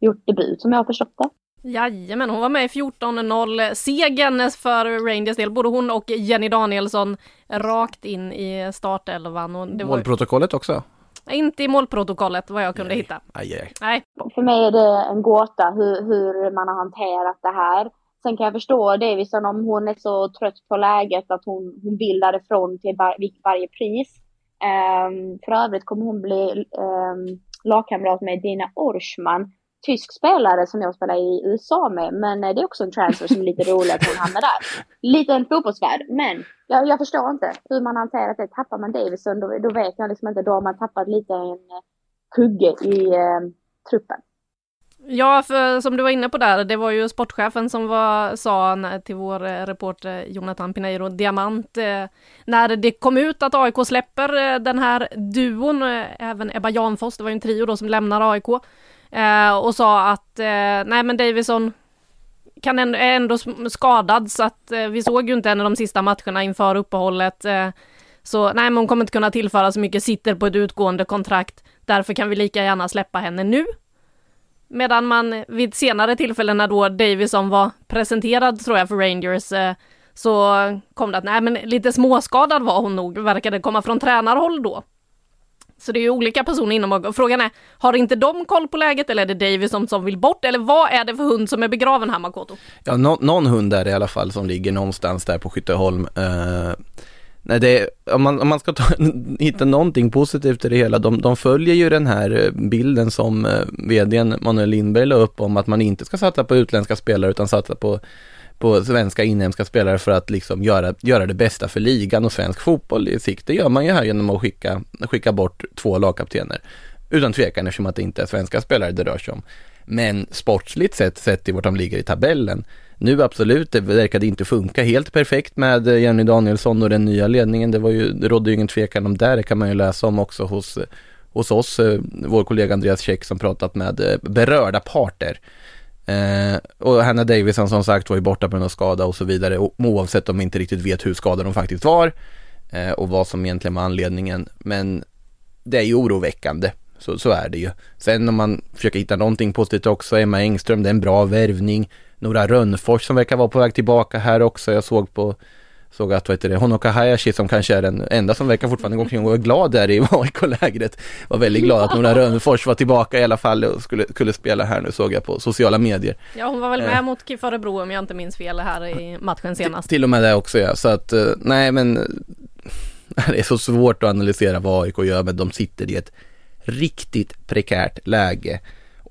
gjort debut som jag har förstått det. Jajamän, hon var med i 14-0 segern för Rangers del. Både hon och Jenny Danielsson rakt in i startelvan. Och det Målprotokollet också? Inte i målprotokollet vad jag kunde nej. hitta. Aj, aj. Nej. För mig är det en gåta hur, hur man har hanterat det här. Sen kan jag förstå Davison om hon är så trött på läget att hon, hon vill därifrån till var, varje pris. Um, för övrigt kommer hon bli um, lagkamrat med Dina Orschman tysk spelare som jag spelar i USA med. Men eh, det är också en transfer som är lite rolig att hon hamnar där. Liten fotbollsvärld. Men jag, jag förstår inte hur man hanterat det. Tappar man Davison då, då vet jag liksom inte. Då har man tappat lite en eh, kugge i eh, truppen. Ja, för som du var inne på där, det var ju sportchefen som var, sa till vår eh, reporter Jonathan Pineiro Diamant eh, när det kom ut att AIK släpper eh, den här duon, eh, även Ebba Janfors, det var ju en trio då som lämnar AIK, och sa att nej men Davison kan ändå, är ändå skadad så att vi såg ju inte henne de sista matcherna inför uppehållet. Så nej men hon kommer inte kunna tillföra så mycket, sitter på ett utgående kontrakt. Därför kan vi lika gärna släppa henne nu. Medan man vid senare tillfällen när då Davison var presenterad tror jag för Rangers eh, så kom det att nej men lite småskadad var hon nog, verkade komma från tränarhåll då. Så det är ju olika personer inom och frågan är, har inte de koll på läget eller är det Davison som vill bort? Eller vad är det för hund som är begraven här Makoto? Ja, no någon hund är det i alla fall som ligger någonstans där på Skytteholm. Uh, nej, det, om, man, om man ska ta, hitta någonting positivt i det hela, de, de följer ju den här eh, bilden som eh, vdn Manuel Lindberg la upp om att man inte ska satsa på utländska spelare utan satsa på på svenska inhemska spelare för att liksom göra, göra det bästa för ligan och svensk fotboll i sikt. Det gör man ju här genom att skicka, skicka bort två lagkaptener. Utan tvekan eftersom att det inte är svenska spelare det rör sig om. Men sportsligt sett, sett i vart de ligger i tabellen, nu absolut, det verkade inte funka helt perfekt med Jenny Danielsson och den nya ledningen. Det var ju, det rådde ju ingen tvekan om det, det kan man ju läsa om också hos, hos oss, eh, vår kollega Andreas Käck som pratat med eh, berörda parter. Eh, och Hanna Davison som sagt var ju borta på någon skada och så vidare och, oavsett om vi inte riktigt vet hur skadad hon faktiskt var eh, och vad som egentligen var anledningen. Men det är ju oroväckande, så, så är det ju. Sen om man försöker hitta någonting positivt också, Emma Engström, det är en bra värvning. Nora Rönnfors som verkar vara på väg tillbaka här också. Jag såg på Såg att, vad heter det, Honoka Hayashi som kanske är den enda som verkar fortfarande gå omkring och vara glad där i AIK-lägret. Var väldigt glad att Nora Rönnfors var tillbaka i alla fall och skulle, skulle spela här nu såg jag på sociala medier. Ja hon var väl med eh. mot KIF Örebro om jag inte minns fel här i matchen senast. Till och med det också ja, så att eh, nej men det är så svårt att analysera vad AIK gör men de sitter i ett riktigt prekärt läge.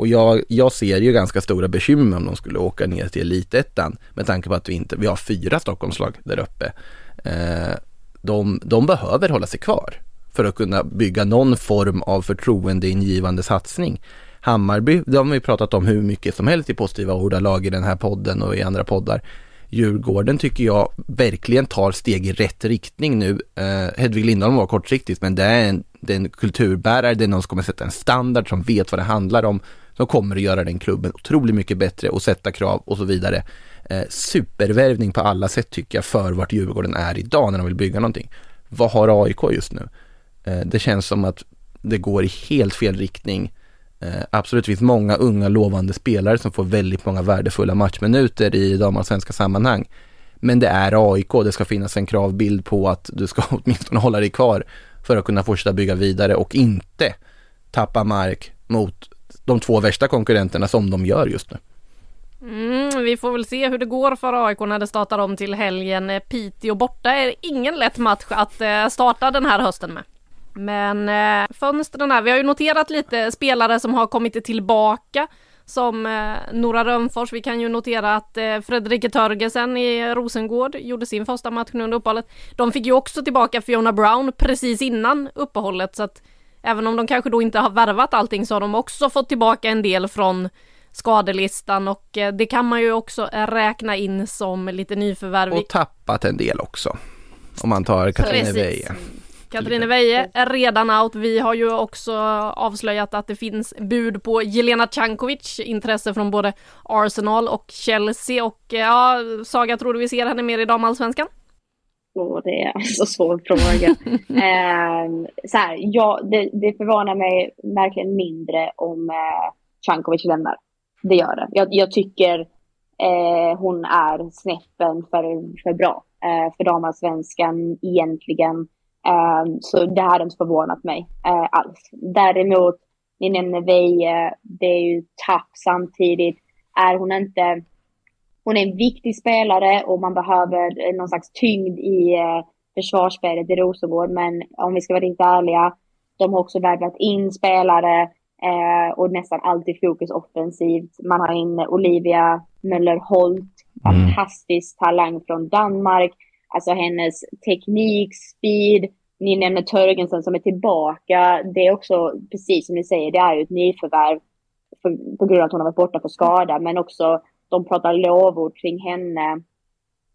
Och jag, jag ser ju ganska stora bekymmer om de skulle åka ner till elitettan med tanke på att vi inte, vi har fyra Stockholmslag där uppe. Eh, de, de behöver hålla sig kvar för att kunna bygga någon form av förtroendeingivande satsning. Hammarby, det har vi pratat om hur mycket som helst i positiva ordalag i den här podden och i andra poddar. Djurgården tycker jag verkligen tar steg i rätt riktning nu. Eh, Hedvig Lindholm var kortsiktigt men det är en, det är en kulturbärare, det är någon som kommer sätta en standard, som vet vad det handlar om, som kommer att göra den klubben otroligt mycket bättre och sätta krav och så vidare. Eh, supervärvning på alla sätt tycker jag för vart Djurgården är idag när de vill bygga någonting. Vad har AIK just nu? Eh, det känns som att det går i helt fel riktning. Eh, absolut finns många unga lovande spelare som får väldigt många värdefulla matchminuter i damallsvenska sammanhang. Men det är AIK, det ska finnas en kravbild på att du ska åtminstone hålla dig kvar för att kunna fortsätta bygga vidare och inte tappa mark mot de två värsta konkurrenterna som de gör just nu. Mm, vi får väl se hur det går för AIK när det startar om till helgen. Eh, Piteå borta är ingen lätt match att eh, starta den här hösten med. Men eh, fönstren här, vi har ju noterat lite spelare som har kommit tillbaka som eh, Nora Rönnfors. Vi kan ju notera att eh, Fredrike Törgesen i Rosengård gjorde sin första match nu under uppehållet. De fick ju också tillbaka Fiona Brown precis innan uppehållet så att även om de kanske då inte har värvat allting så har de också fått tillbaka en del från skadelistan och eh, det kan man ju också räkna in som lite nyförvärv. Och tappat en del också. Om man tar Katrine Weije. Katrine Weije är redan out. Vi har ju också avslöjat att det finns bud på Jelena Cankovic, intresse från både Arsenal och Chelsea och ja, Saga, tror du vi ser henne mer i damallsvenskan? Oh, det är en så svår fråga. eh, så här, ja, det, det förvånar mig verkligen mindre om eh, Cankovic lämnar. Det gör det. Jag, jag tycker eh, hon är snäppen för, för bra eh, för damallsvenskan egentligen. Um, så det hade inte förvånat mig uh, alls. Däremot, ni nämner Veje, det är ju tapp samtidigt. Är hon inte... Hon är en viktig spelare och man behöver någon slags tyngd i uh, försvarsspelet i Rosengård. Men om vi ska vara riktigt ärliga, de har också värvat in spelare uh, och nästan alltid fokus offensivt. Man har in Olivia Möller-Holt, mm. fantastisk talang från Danmark Alltså hennes teknik, speed, ni nämner Törgensen som är tillbaka. Det är också, precis som ni säger, det är ju ett nyförvärv för, på grund av att hon har varit borta för skada. Men också, de pratar lovord kring henne.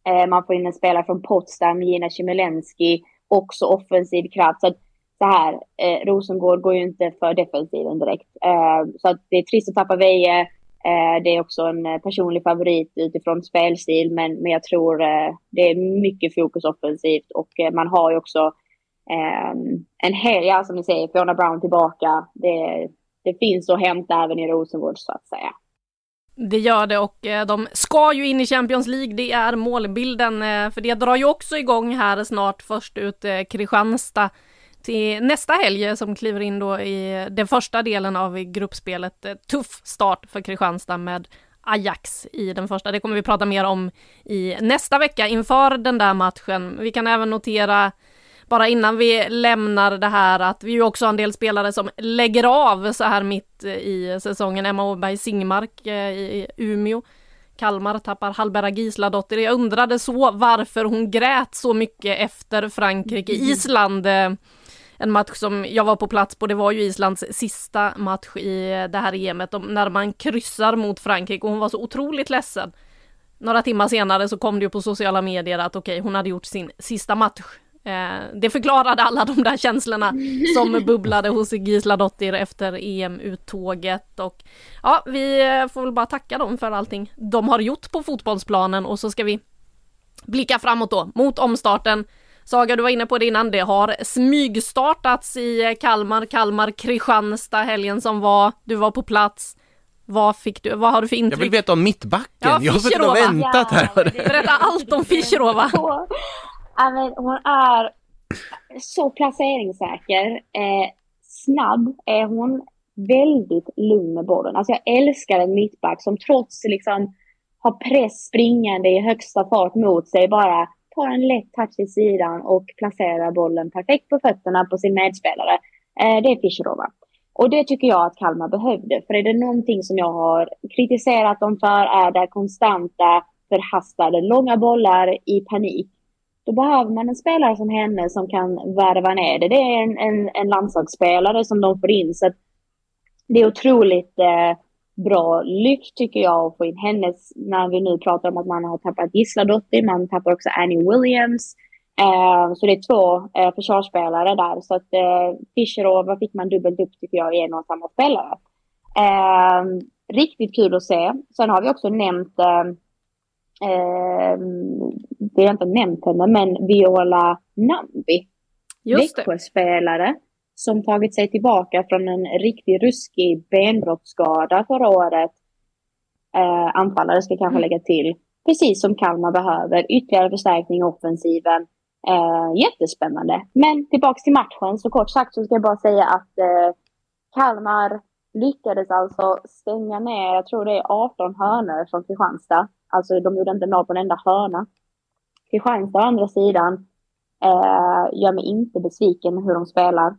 Eh, man får in en spelare från Potsdam, Gina Chmielewski, också offensiv kraft. Så, att, så här, eh, Rosengård går ju inte för defensiven direkt. Eh, så att det är trist att tappa Veje. Eh, det är också en eh, personlig favorit utifrån spelstil, men, men jag tror eh, det är mycket fokus offensivt och eh, man har ju också ehm, en hel, ja som ni säger, Fiona Brown tillbaka. Det, det finns att hämta även i Rosengård så att säga. Det gör det och eh, de ska ju in i Champions League, det är målbilden, eh, för det drar ju också igång här snart först ut eh, Kristianstad till nästa helg som kliver in då i den första delen av gruppspelet. Tuff start för Kristianstad med Ajax i den första. Det kommer vi prata mer om i nästa vecka inför den där matchen. Vi kan även notera bara innan vi lämnar det här att vi ju också har en del spelare som lägger av så här mitt i säsongen. Emma Åberg Singmark eh, i Umeå. Kalmar tappar Hallberga Gisladotter. Jag undrade så varför hon grät så mycket efter Frankrike, Island eh, en match som jag var på plats på, det var ju Islands sista match i det här EMet, när man kryssar mot Frankrike och hon var så otroligt ledsen. Några timmar senare så kom det ju på sociala medier att okej, okay, hon hade gjort sin sista match. Eh, det förklarade alla de där känslorna som bubblade hos Gisla Dottir efter EM-uttåget och ja, vi får väl bara tacka dem för allting de har gjort på fotbollsplanen och så ska vi blicka framåt då mot omstarten Saga, du var inne på det innan, det har smygstartats i Kalmar, Kalmar, Kristianstad helgen som var. Du var på plats. Vad fick du, vad har du för intryck? Jag vill veta om mittbacken, ja, jag har suttit och väntat här. Ja, Berätta allt om Fischerova hon är så placeringssäker. Eh, snabb är hon. Väldigt lugn med bollen. Alltså jag älskar en mittback som trots liksom har press springande i högsta fart mot sig bara tar en lätt touch i sidan och placerar bollen perfekt på fötterna på sin medspelare. Eh, det är Fischerova. Och det tycker jag att Kalmar behövde. För är det någonting som jag har kritiserat dem för är det konstanta förhastade långa bollar i panik. Då behöver man en spelare som henne som kan värva ner det. Det är en, en, en landslagsspelare som de får in. Så det är otroligt eh, bra lyft tycker jag att få in hennes, när vi nu pratar om att man har tappat Gisladottir, man tappar också Annie Williams. Eh, så det är två eh, försvarsspelare där. Så att eh, Fischerova fick man dubbelt upp tycker jag i en och samma spelare. Eh, riktigt kul att se. Sen har vi också nämnt, eh, eh, det har inte nämnt henne, men Viola Nambi. Växjöspelare som tagit sig tillbaka från en riktig ruskig benbrottsskada förra året. Eh, anfallare ska kanske mm. lägga till. Precis som Kalmar behöver. Ytterligare förstärkning i offensiven. Eh, jättespännande. Men tillbaks till matchen, så kort sagt så ska jag bara säga att eh, Kalmar lyckades alltså stänga ner, jag tror det är 18 hörnor från Kristianstad. Alltså de gjorde inte mål på en enda hörna. Kristianstad å andra sidan eh, gör mig inte besviken hur de spelar.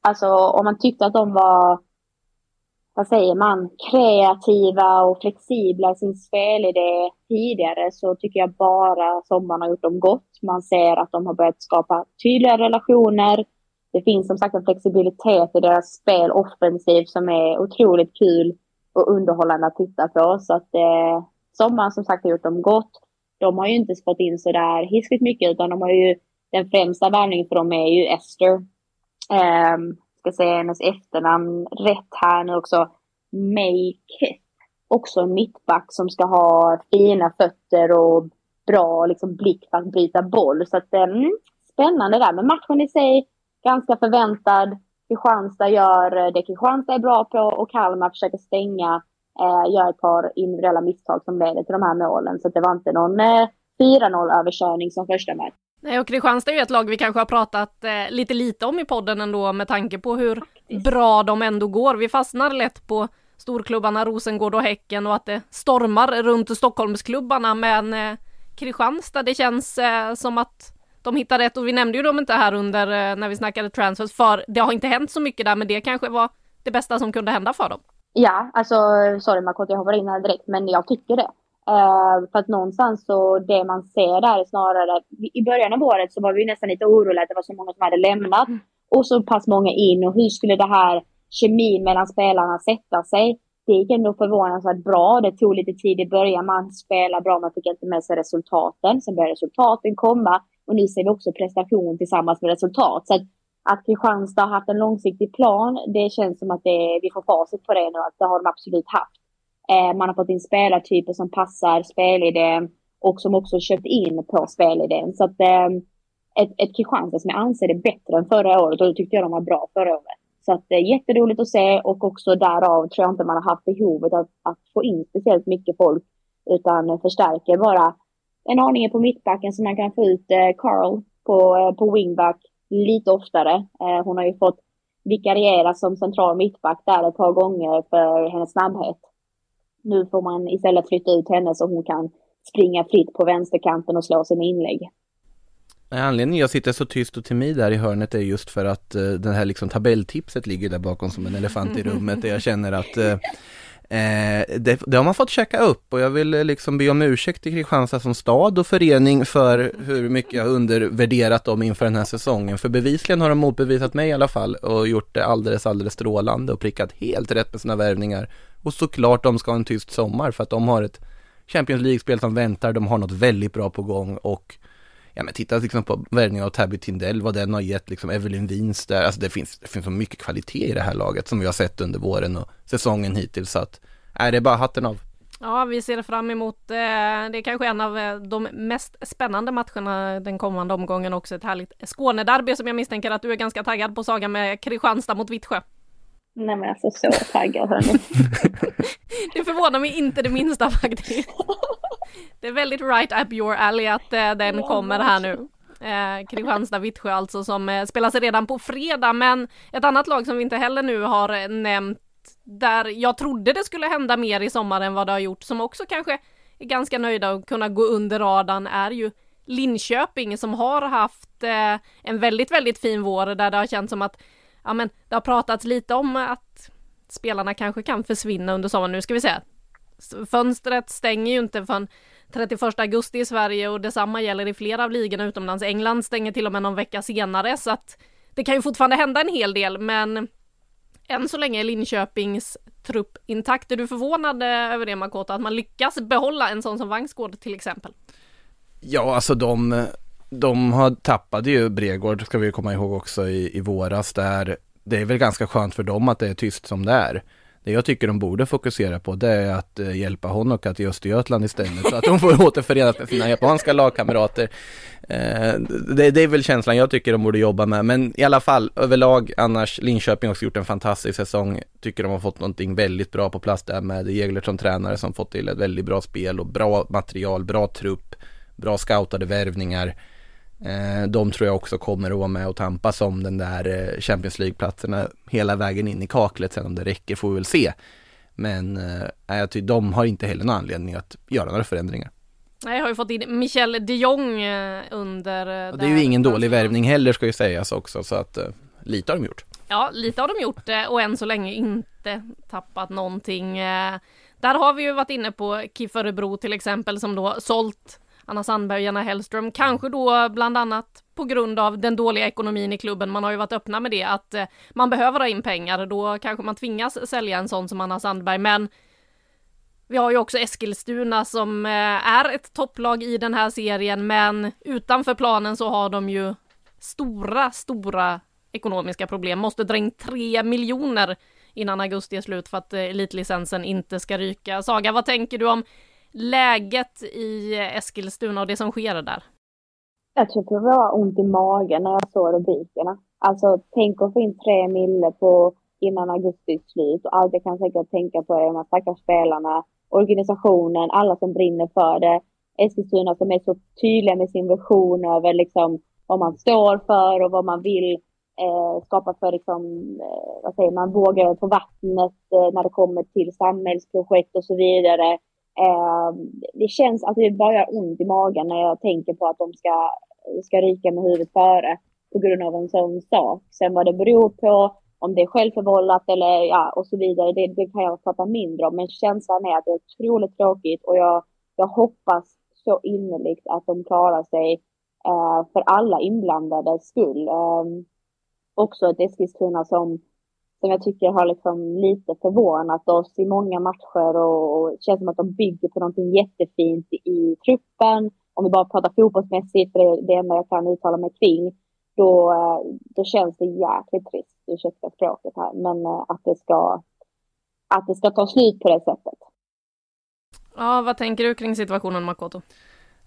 Alltså om man tyckte att de var, vad säger man, kreativa och flexibla i sin spelidé tidigare så tycker jag bara sommaren har gjort dem gott. Man ser att de har börjat skapa tydliga relationer. Det finns som sagt en flexibilitet i deras spel offensivt som är otroligt kul och underhållande att titta på. Så att eh, sommaren som sagt har gjort dem gott. De har ju inte fått in sådär hiskligt mycket utan de har ju den främsta värvningen för dem är ju Esther. Um, ska säga hennes efternamn rätt här nu också. May Kett. Också en mittback som ska ha fina fötter och bra liksom, blick för att bryta boll. Så att, um, spännande där. Men matchen i sig ganska förväntad. Kristianstad gör eh, det Kristianstad är bra på och Kalmar försöker stänga, eh, gör ett par individuella misstag som leder till de här målen. Så det var inte någon eh, 4-0 överkörning som första match. Nej, och Kristianstad är ju ett lag vi kanske har pratat eh, lite lite om i podden ändå med tanke på hur bra de ändå går. Vi fastnar lätt på storklubbarna Rosengård och Häcken och att det stormar runt Stockholmsklubbarna men eh, Kristianstad, det känns eh, som att de hittar rätt och vi nämnde ju dem inte här under eh, när vi snackade transfers för det har inte hänt så mycket där men det kanske var det bästa som kunde hända för dem. Ja, alltså sorry Makot, jag hoppar in här direkt men jag tycker det. Uh, för att någonstans så det man ser där är snarare, i början av året så var vi nästan lite oroliga att det var så många som hade lämnat mm. och så pass många in och hur skulle det här kemin mellan spelarna sätta sig? Det gick ändå förvånansvärt bra. Det tog lite tid i början. Man spelade bra, man fick inte med sig resultaten. Sen började resultaten komma och nu ser vi också prestation tillsammans med resultat. Så att, Kristianstad har haft en långsiktig plan, det känns som att det, vi får facit på det nu, att det har de absolut haft. Eh, man har fått in spelartyper som passar spelidén och som också köpt in på spelidén. Så att eh, ett, ett Kristianstad som jag anser är bättre än förra året och det tyckte jag de var bra förra året. Så att det är jätteroligt att se och också därav tror jag inte man har haft behovet att, att få in speciellt mycket folk utan förstärker bara en aning på mittbacken så man kan få ut eh, Carl på, eh, på wingback lite oftare. Eh, hon har ju fått vikariera som central mittback där ett par gånger för hennes snabbhet. Nu får man istället flytta ut henne så hon kan springa fritt på vänsterkanten och slå sina inlägg. Anledningen jag sitter så tyst och timid där i hörnet är just för att eh, uh, den här liksom tabelltipset ligger där bakom som en elefant i rummet där jag känner att uh, Eh, det, det, har man fått checka upp och jag vill eh, liksom be om ursäkt till Kristianstad som stad och förening för hur mycket jag undervärderat dem inför den här säsongen. För bevisligen har de motbevisat mig i alla fall och gjort det alldeles, alldeles strålande och prickat helt rätt med sina värvningar. Och såklart de ska ha en tyst sommar för att de har ett Champions League-spel som väntar, de har något väldigt bra på gång och ja men titta liksom på värvningen av Tabby Tindell, vad den har gett liksom Evelyn Wins där, alltså det finns, det finns så mycket kvalitet i det här laget som vi har sett under våren och säsongen hittills så att, är det bara hatten av. Ja, vi ser fram emot, eh, det är kanske en av eh, de mest spännande matcherna den kommande omgången också, ett härligt Skånederby som jag misstänker att du är ganska taggad på saga med Kristianstad mot Vittsjö. Nej men alltså så taggad hörni. det förvånar mig inte det minsta faktiskt. Det är väldigt right up your alley att eh, den kommer här nu. Eh, Kristianstad-Vittsjö alltså som eh, spelas redan på fredag men ett annat lag som vi inte heller nu har eh, nämnt där jag trodde det skulle hända mer i sommar än vad det har gjort som också kanske är ganska nöjda och kunna gå under radarn är ju Linköping som har haft eh, en väldigt, väldigt fin vår där det har känts som att ja men det har pratats lite om att spelarna kanske kan försvinna under sommaren. Nu ska vi se. Fönstret stänger ju inte förrän 31 augusti i Sverige och detsamma gäller i flera av ligorna utomlands. England stänger till och med någon vecka senare så att det kan ju fortfarande hända en hel del men än så länge är Linköpings trupp intakt. Är du förvånad eh, över det Makoto, att man lyckas behålla en sån som Vangsgård till exempel? Ja, alltså de de har tappade ju Bregård, ska vi komma ihåg också i, i våras där. Det är väl ganska skönt för dem att det är tyst som det är. Det jag tycker de borde fokusera på det är att eh, hjälpa Honoka till Östergötland istället så att de får återförenas med sina japanska lagkamrater. Eh, det, det, är väl känslan jag tycker de borde jobba med men i alla fall överlag annars Linköping har också gjort en fantastisk säsong. Tycker de har fått någonting väldigt bra på plats där med Jägler som tränare som fått till ett väldigt bra spel och bra material, bra trupp, bra scoutade värvningar. Eh, de tror jag också kommer att vara med och tampas om den där eh, Champions League-platserna hela vägen in i kaklet. Sen om det räcker får vi väl se. Men eh, jag tycker de har inte heller någon anledning att göra några förändringar. Nej, jag har ju fått in Michel de Jong under... Och det är ju ingen dålig värvning heller ska ju sägas också så att lite har de gjort. Ja, lite har de gjort och än så länge inte tappat någonting. Där har vi ju varit inne på KIF Örebro till exempel som då sålt Anna Sandberg och Jenna Hellström. Kanske då bland annat på grund av den dåliga ekonomin i klubben. Man har ju varit öppna med det att eh, man behöver ha in pengar. Då kanske man tvingas sälja en sån som Anna Sandberg. Men vi har ju också Eskilstuna som eh, är ett topplag i den här serien, men utanför planen så har de ju stora, stora ekonomiska problem. Måste dra in tre miljoner innan augusti är slut för att eh, elitlicensen inte ska ryka. Saga, vad tänker du om läget i Eskilstuna och det som sker där? Jag tycker det var ont i magen när jag såg rubrikerna. Alltså, tänk att få in tre mille på innan augusti är slut och allt jag kan säkert tänka på är de här stackars spelarna, organisationen, alla som brinner för det. Eskilstuna som är så tydliga med sin vision över liksom vad man står för och vad man vill eh, skapa för liksom, eh, vad säger man, vågor på vattnet eh, när det kommer till samhällsprojekt och så vidare. Eh, det känns alltså det bara gör ont i magen när jag tänker på att de ska, ska ryka med huvudet före på grund av en sån sak. Sen vad det beror på, om det är självförvållat eller ja, och så vidare, det, det kan jag fatta mindre om. Men känslan är att det är otroligt tråkigt och jag, jag hoppas så innerligt att de klarar sig eh, för alla inblandades skull. Eh, också ett Eskilstuna som som jag tycker har liksom lite förvånat oss i många matcher och, och känns som att de bygger på någonting jättefint i truppen. Om vi bara pratar fotbollsmässigt, för det är det enda jag kan uttala mig kring, då, då känns det jäkligt trist, ursäkta språket här, men eh, att det ska, att det ska ta slut på det sättet. Ja, vad tänker du kring situationen Makoto?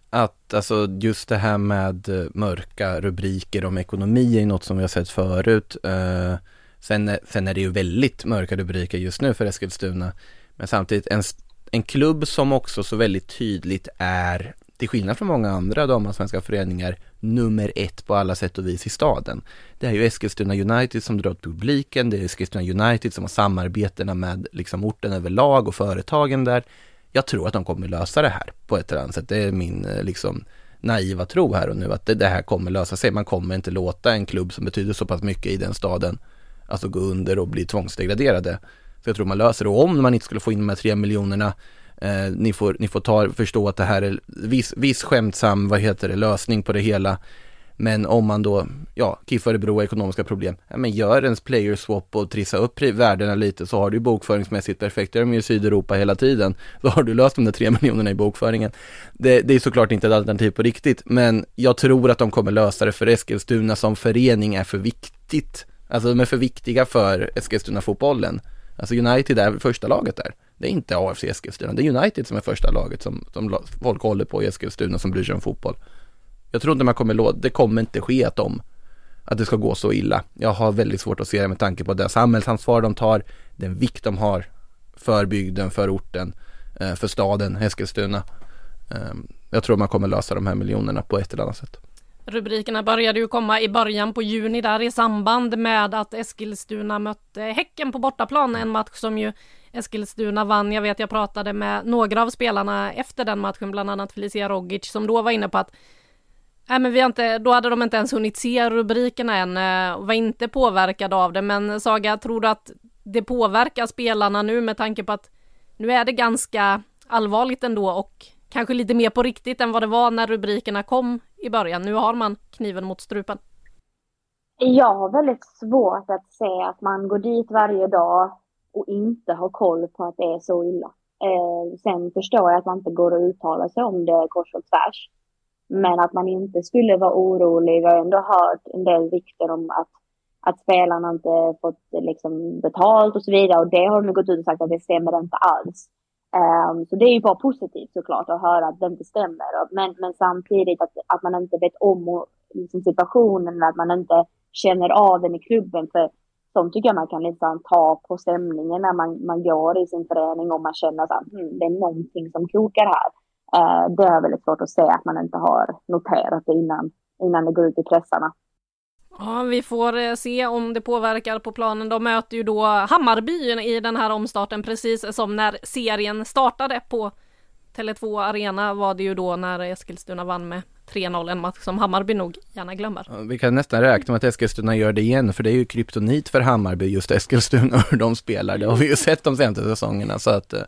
Att alltså just det här med eh, mörka rubriker om ekonomi är något som vi har sett förut. Uh, Sen, sen är det ju väldigt mörka rubriker just nu för Eskilstuna. Men samtidigt en, en klubb som också så väldigt tydligt är, till skillnad från många andra damallsvenska föreningar, nummer ett på alla sätt och vis i staden. Det är ju Eskilstuna United som drar åt publiken, det är Eskilstuna United som har samarbetena med liksom orten överlag och företagen där. Jag tror att de kommer lösa det här på ett eller annat sätt. Det är min eh, liksom naiva tro här och nu att det, det här kommer lösa sig. Man kommer inte låta en klubb som betyder så pass mycket i den staden alltså gå under och bli tvångsdegraderade. Så jag tror man löser det. Och om man inte skulle få in de här tre miljonerna, eh, ni får, ni får ta, förstå att det här är viss, viss skämtsam, vad heter det, lösning på det hela. Men om man då, ja, KIF Örebro har ekonomiska problem, ja men gör ens player swap och trissa upp värdena lite så har du bokföringsmässigt perfekt, det är de ju i Sydeuropa hela tiden. Då har du löst de där tre miljonerna i bokföringen. Det, det är såklart inte ett alternativ på riktigt, men jag tror att de kommer lösa det för Eskilstuna som förening är för viktigt Alltså de är för viktiga för Eskilstuna-fotbollen. Alltså United är första laget där. Det är inte AFC Eskilstuna, det är United som är första laget som, som folk håller på i Eskilstuna som bryr sig om fotboll. Jag tror inte man kommer låta, det kommer inte ske att de, att det ska gå så illa. Jag har väldigt svårt att se det med tanke på det samhällsansvar de tar, den vikt de har för bygden, för orten, eh, för staden Eskilstuna. Ehm, jag tror man kommer lösa de här miljonerna på ett eller annat sätt. Rubrikerna började ju komma i början på juni där i samband med att Eskilstuna mötte Häcken på bortaplan, en match som ju Eskilstuna vann. Jag vet jag pratade med några av spelarna efter den matchen, bland annat Felicia Rogic, som då var inne på att Nej men vi har inte, då hade de inte ens hunnit se rubrikerna än eh, och var inte påverkade av det. Men Saga, tror du att det påverkar spelarna nu med tanke på att nu är det ganska allvarligt ändå och kanske lite mer på riktigt än vad det var när rubrikerna kom i början. Nu har man kniven mot strupen. Jag har väldigt svårt att se att man går dit varje dag och inte har koll på att det är så illa. Eh, sen förstår jag att man inte går och uttalar sig om det kors och tvärs. Men att man inte skulle vara orolig. Vi har ändå hört en del rykten om att, att spelarna inte fått liksom, betalt och så vidare. Och det har de gått ut och sagt att det stämmer inte alls. Um, så det är ju bara positivt såklart att höra att det inte stämmer. Men, men samtidigt att, att man inte vet om liksom situationen, att man inte känner av den i klubben. För som tycker jag man kan liksom ta på stämningen när man, man går i sin förening och man känner att hmm, det är någonting som kokar här. Uh, det är väldigt svårt att säga att man inte har noterat det innan, innan det går ut i pressarna. Ja, vi får eh, se om det påverkar på planen. De möter ju då Hammarby i den här omstarten, precis som när serien startade på Tele2 Arena var det ju då när Eskilstuna vann med 3-0, en match som Hammarby nog gärna glömmer. Vi kan nästan räkna med att Eskilstuna gör det igen, för det är ju kryptonit för Hammarby, just Eskilstuna, hur de spelar. Det har vi ju sett de senaste säsongerna, så att eh,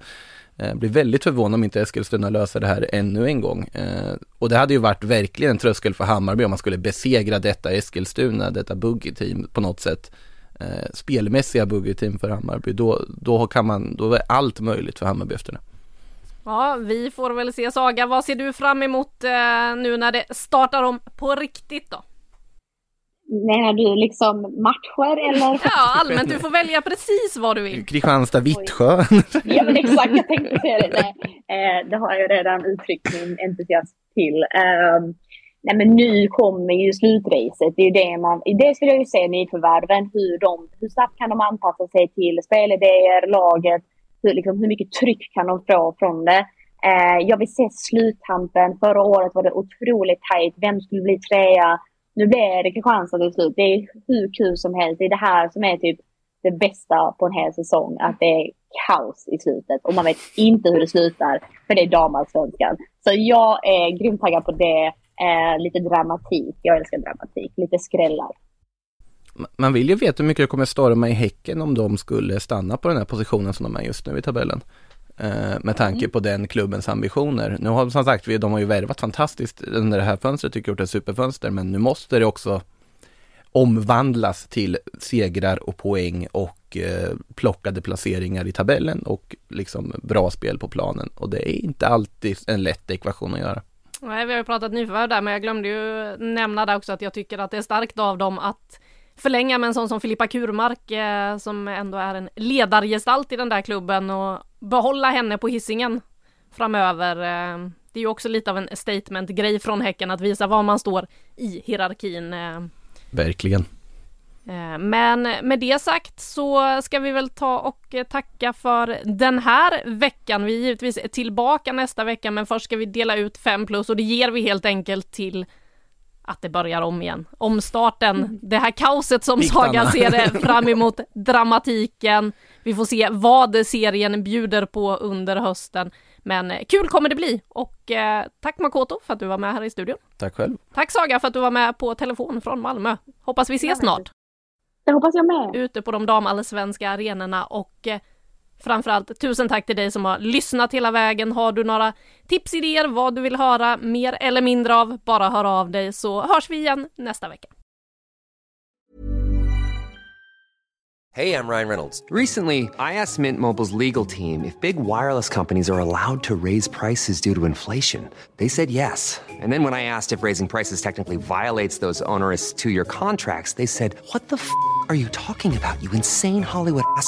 eh, blir väldigt förvånad om inte Eskilstuna löser det här ännu en gång. Eh, och det hade ju varit verkligen en tröskel för Hammarby om man skulle besegra detta Eskilstuna, detta buggy-team på något sätt. Eh, spelmässiga buggy-team för Hammarby, då, då kan man, då är allt möjligt för Hammarby efter det. Ja, vi får väl se Saga. Vad ser du fram emot eh, nu när det startar om på riktigt då? Menar du liksom matcher eller? Ja, allmänt. Du får välja precis vad du vill. Kristianstad-Vittsjö. ja, men exakt. Jag tänkte säga det. Nej, eh, det har jag redan uttryckt min entusiasm till. Eh, nej, men nu kommer ju slutracet. Det är ju det man... Det skulle jag ju se nyförvärven. Hur, de, hur snabbt kan de anpassa sig till spelidéer, laget hur, liksom, hur mycket tryck kan de få från det? Eh, jag vill se sluttampen. Förra året var det otroligt tajt. Vem skulle bli trea? Nu blev det Kristianstad till slut. Det är hur kul som helst. Det är det här som är typ det bästa på en hel säsong. Att det är kaos i slutet och man vet inte hur det slutar. För det är damallsvenskan. Så jag är grymt taggad på det. Eh, lite dramatik. Jag älskar dramatik. Lite skrällar man vill ju veta hur mycket det kommer storma i Häcken om de skulle stanna på den här positionen som de är just nu i tabellen. Eh, med tanke på den klubbens ambitioner. Nu har som sagt, de har ju värvat fantastiskt under det här fönstret, tycker jag gjort ett superfönster, men nu måste det också omvandlas till segrar och poäng och eh, plockade placeringar i tabellen och liksom bra spel på planen. Och det är inte alltid en lätt ekvation att göra. Nej, vi har ju pratat nyförvärv där, men jag glömde ju nämna där också att jag tycker att det är starkt av dem att förlänga med en sån som Filippa Kurmark eh, som ändå är en ledargestalt i den där klubben och behålla henne på hissingen framöver. Eh, det är ju också lite av en statement-grej från Häcken att visa var man står i hierarkin. Eh. Verkligen. Eh, men med det sagt så ska vi väl ta och tacka för den här veckan. Vi är givetvis tillbaka nästa vecka men först ska vi dela ut 5 plus och det ger vi helt enkelt till att det börjar om igen. Omstarten, mm. det här kaoset som Saga ser fram emot, dramatiken. Vi får se vad serien bjuder på under hösten. Men eh, kul kommer det bli och eh, tack Makoto för att du var med här i studion. Tack själv. Tack Saga för att du var med på telefon från Malmö. Hoppas vi ses snart. Det hoppas jag med. Ute på de damallsvenska arenorna och eh, Framförallt tusen tack till dig som har lyssnat hela vägen. Har du några tips, idéer, vad du vill höra mer eller mindre av, bara hör av dig så hörs vi igen nästa vecka. Hej, jag Ryan Reynolds. Recently, I asked Mint Mobiles legal team if big wireless companies are allowed to raise prices due to inflation. They said yes. And then when I asked if raising prices technically violates those onerous two-year contracts, they said, what the f*** are you talking about, you insane Hollywood ass?"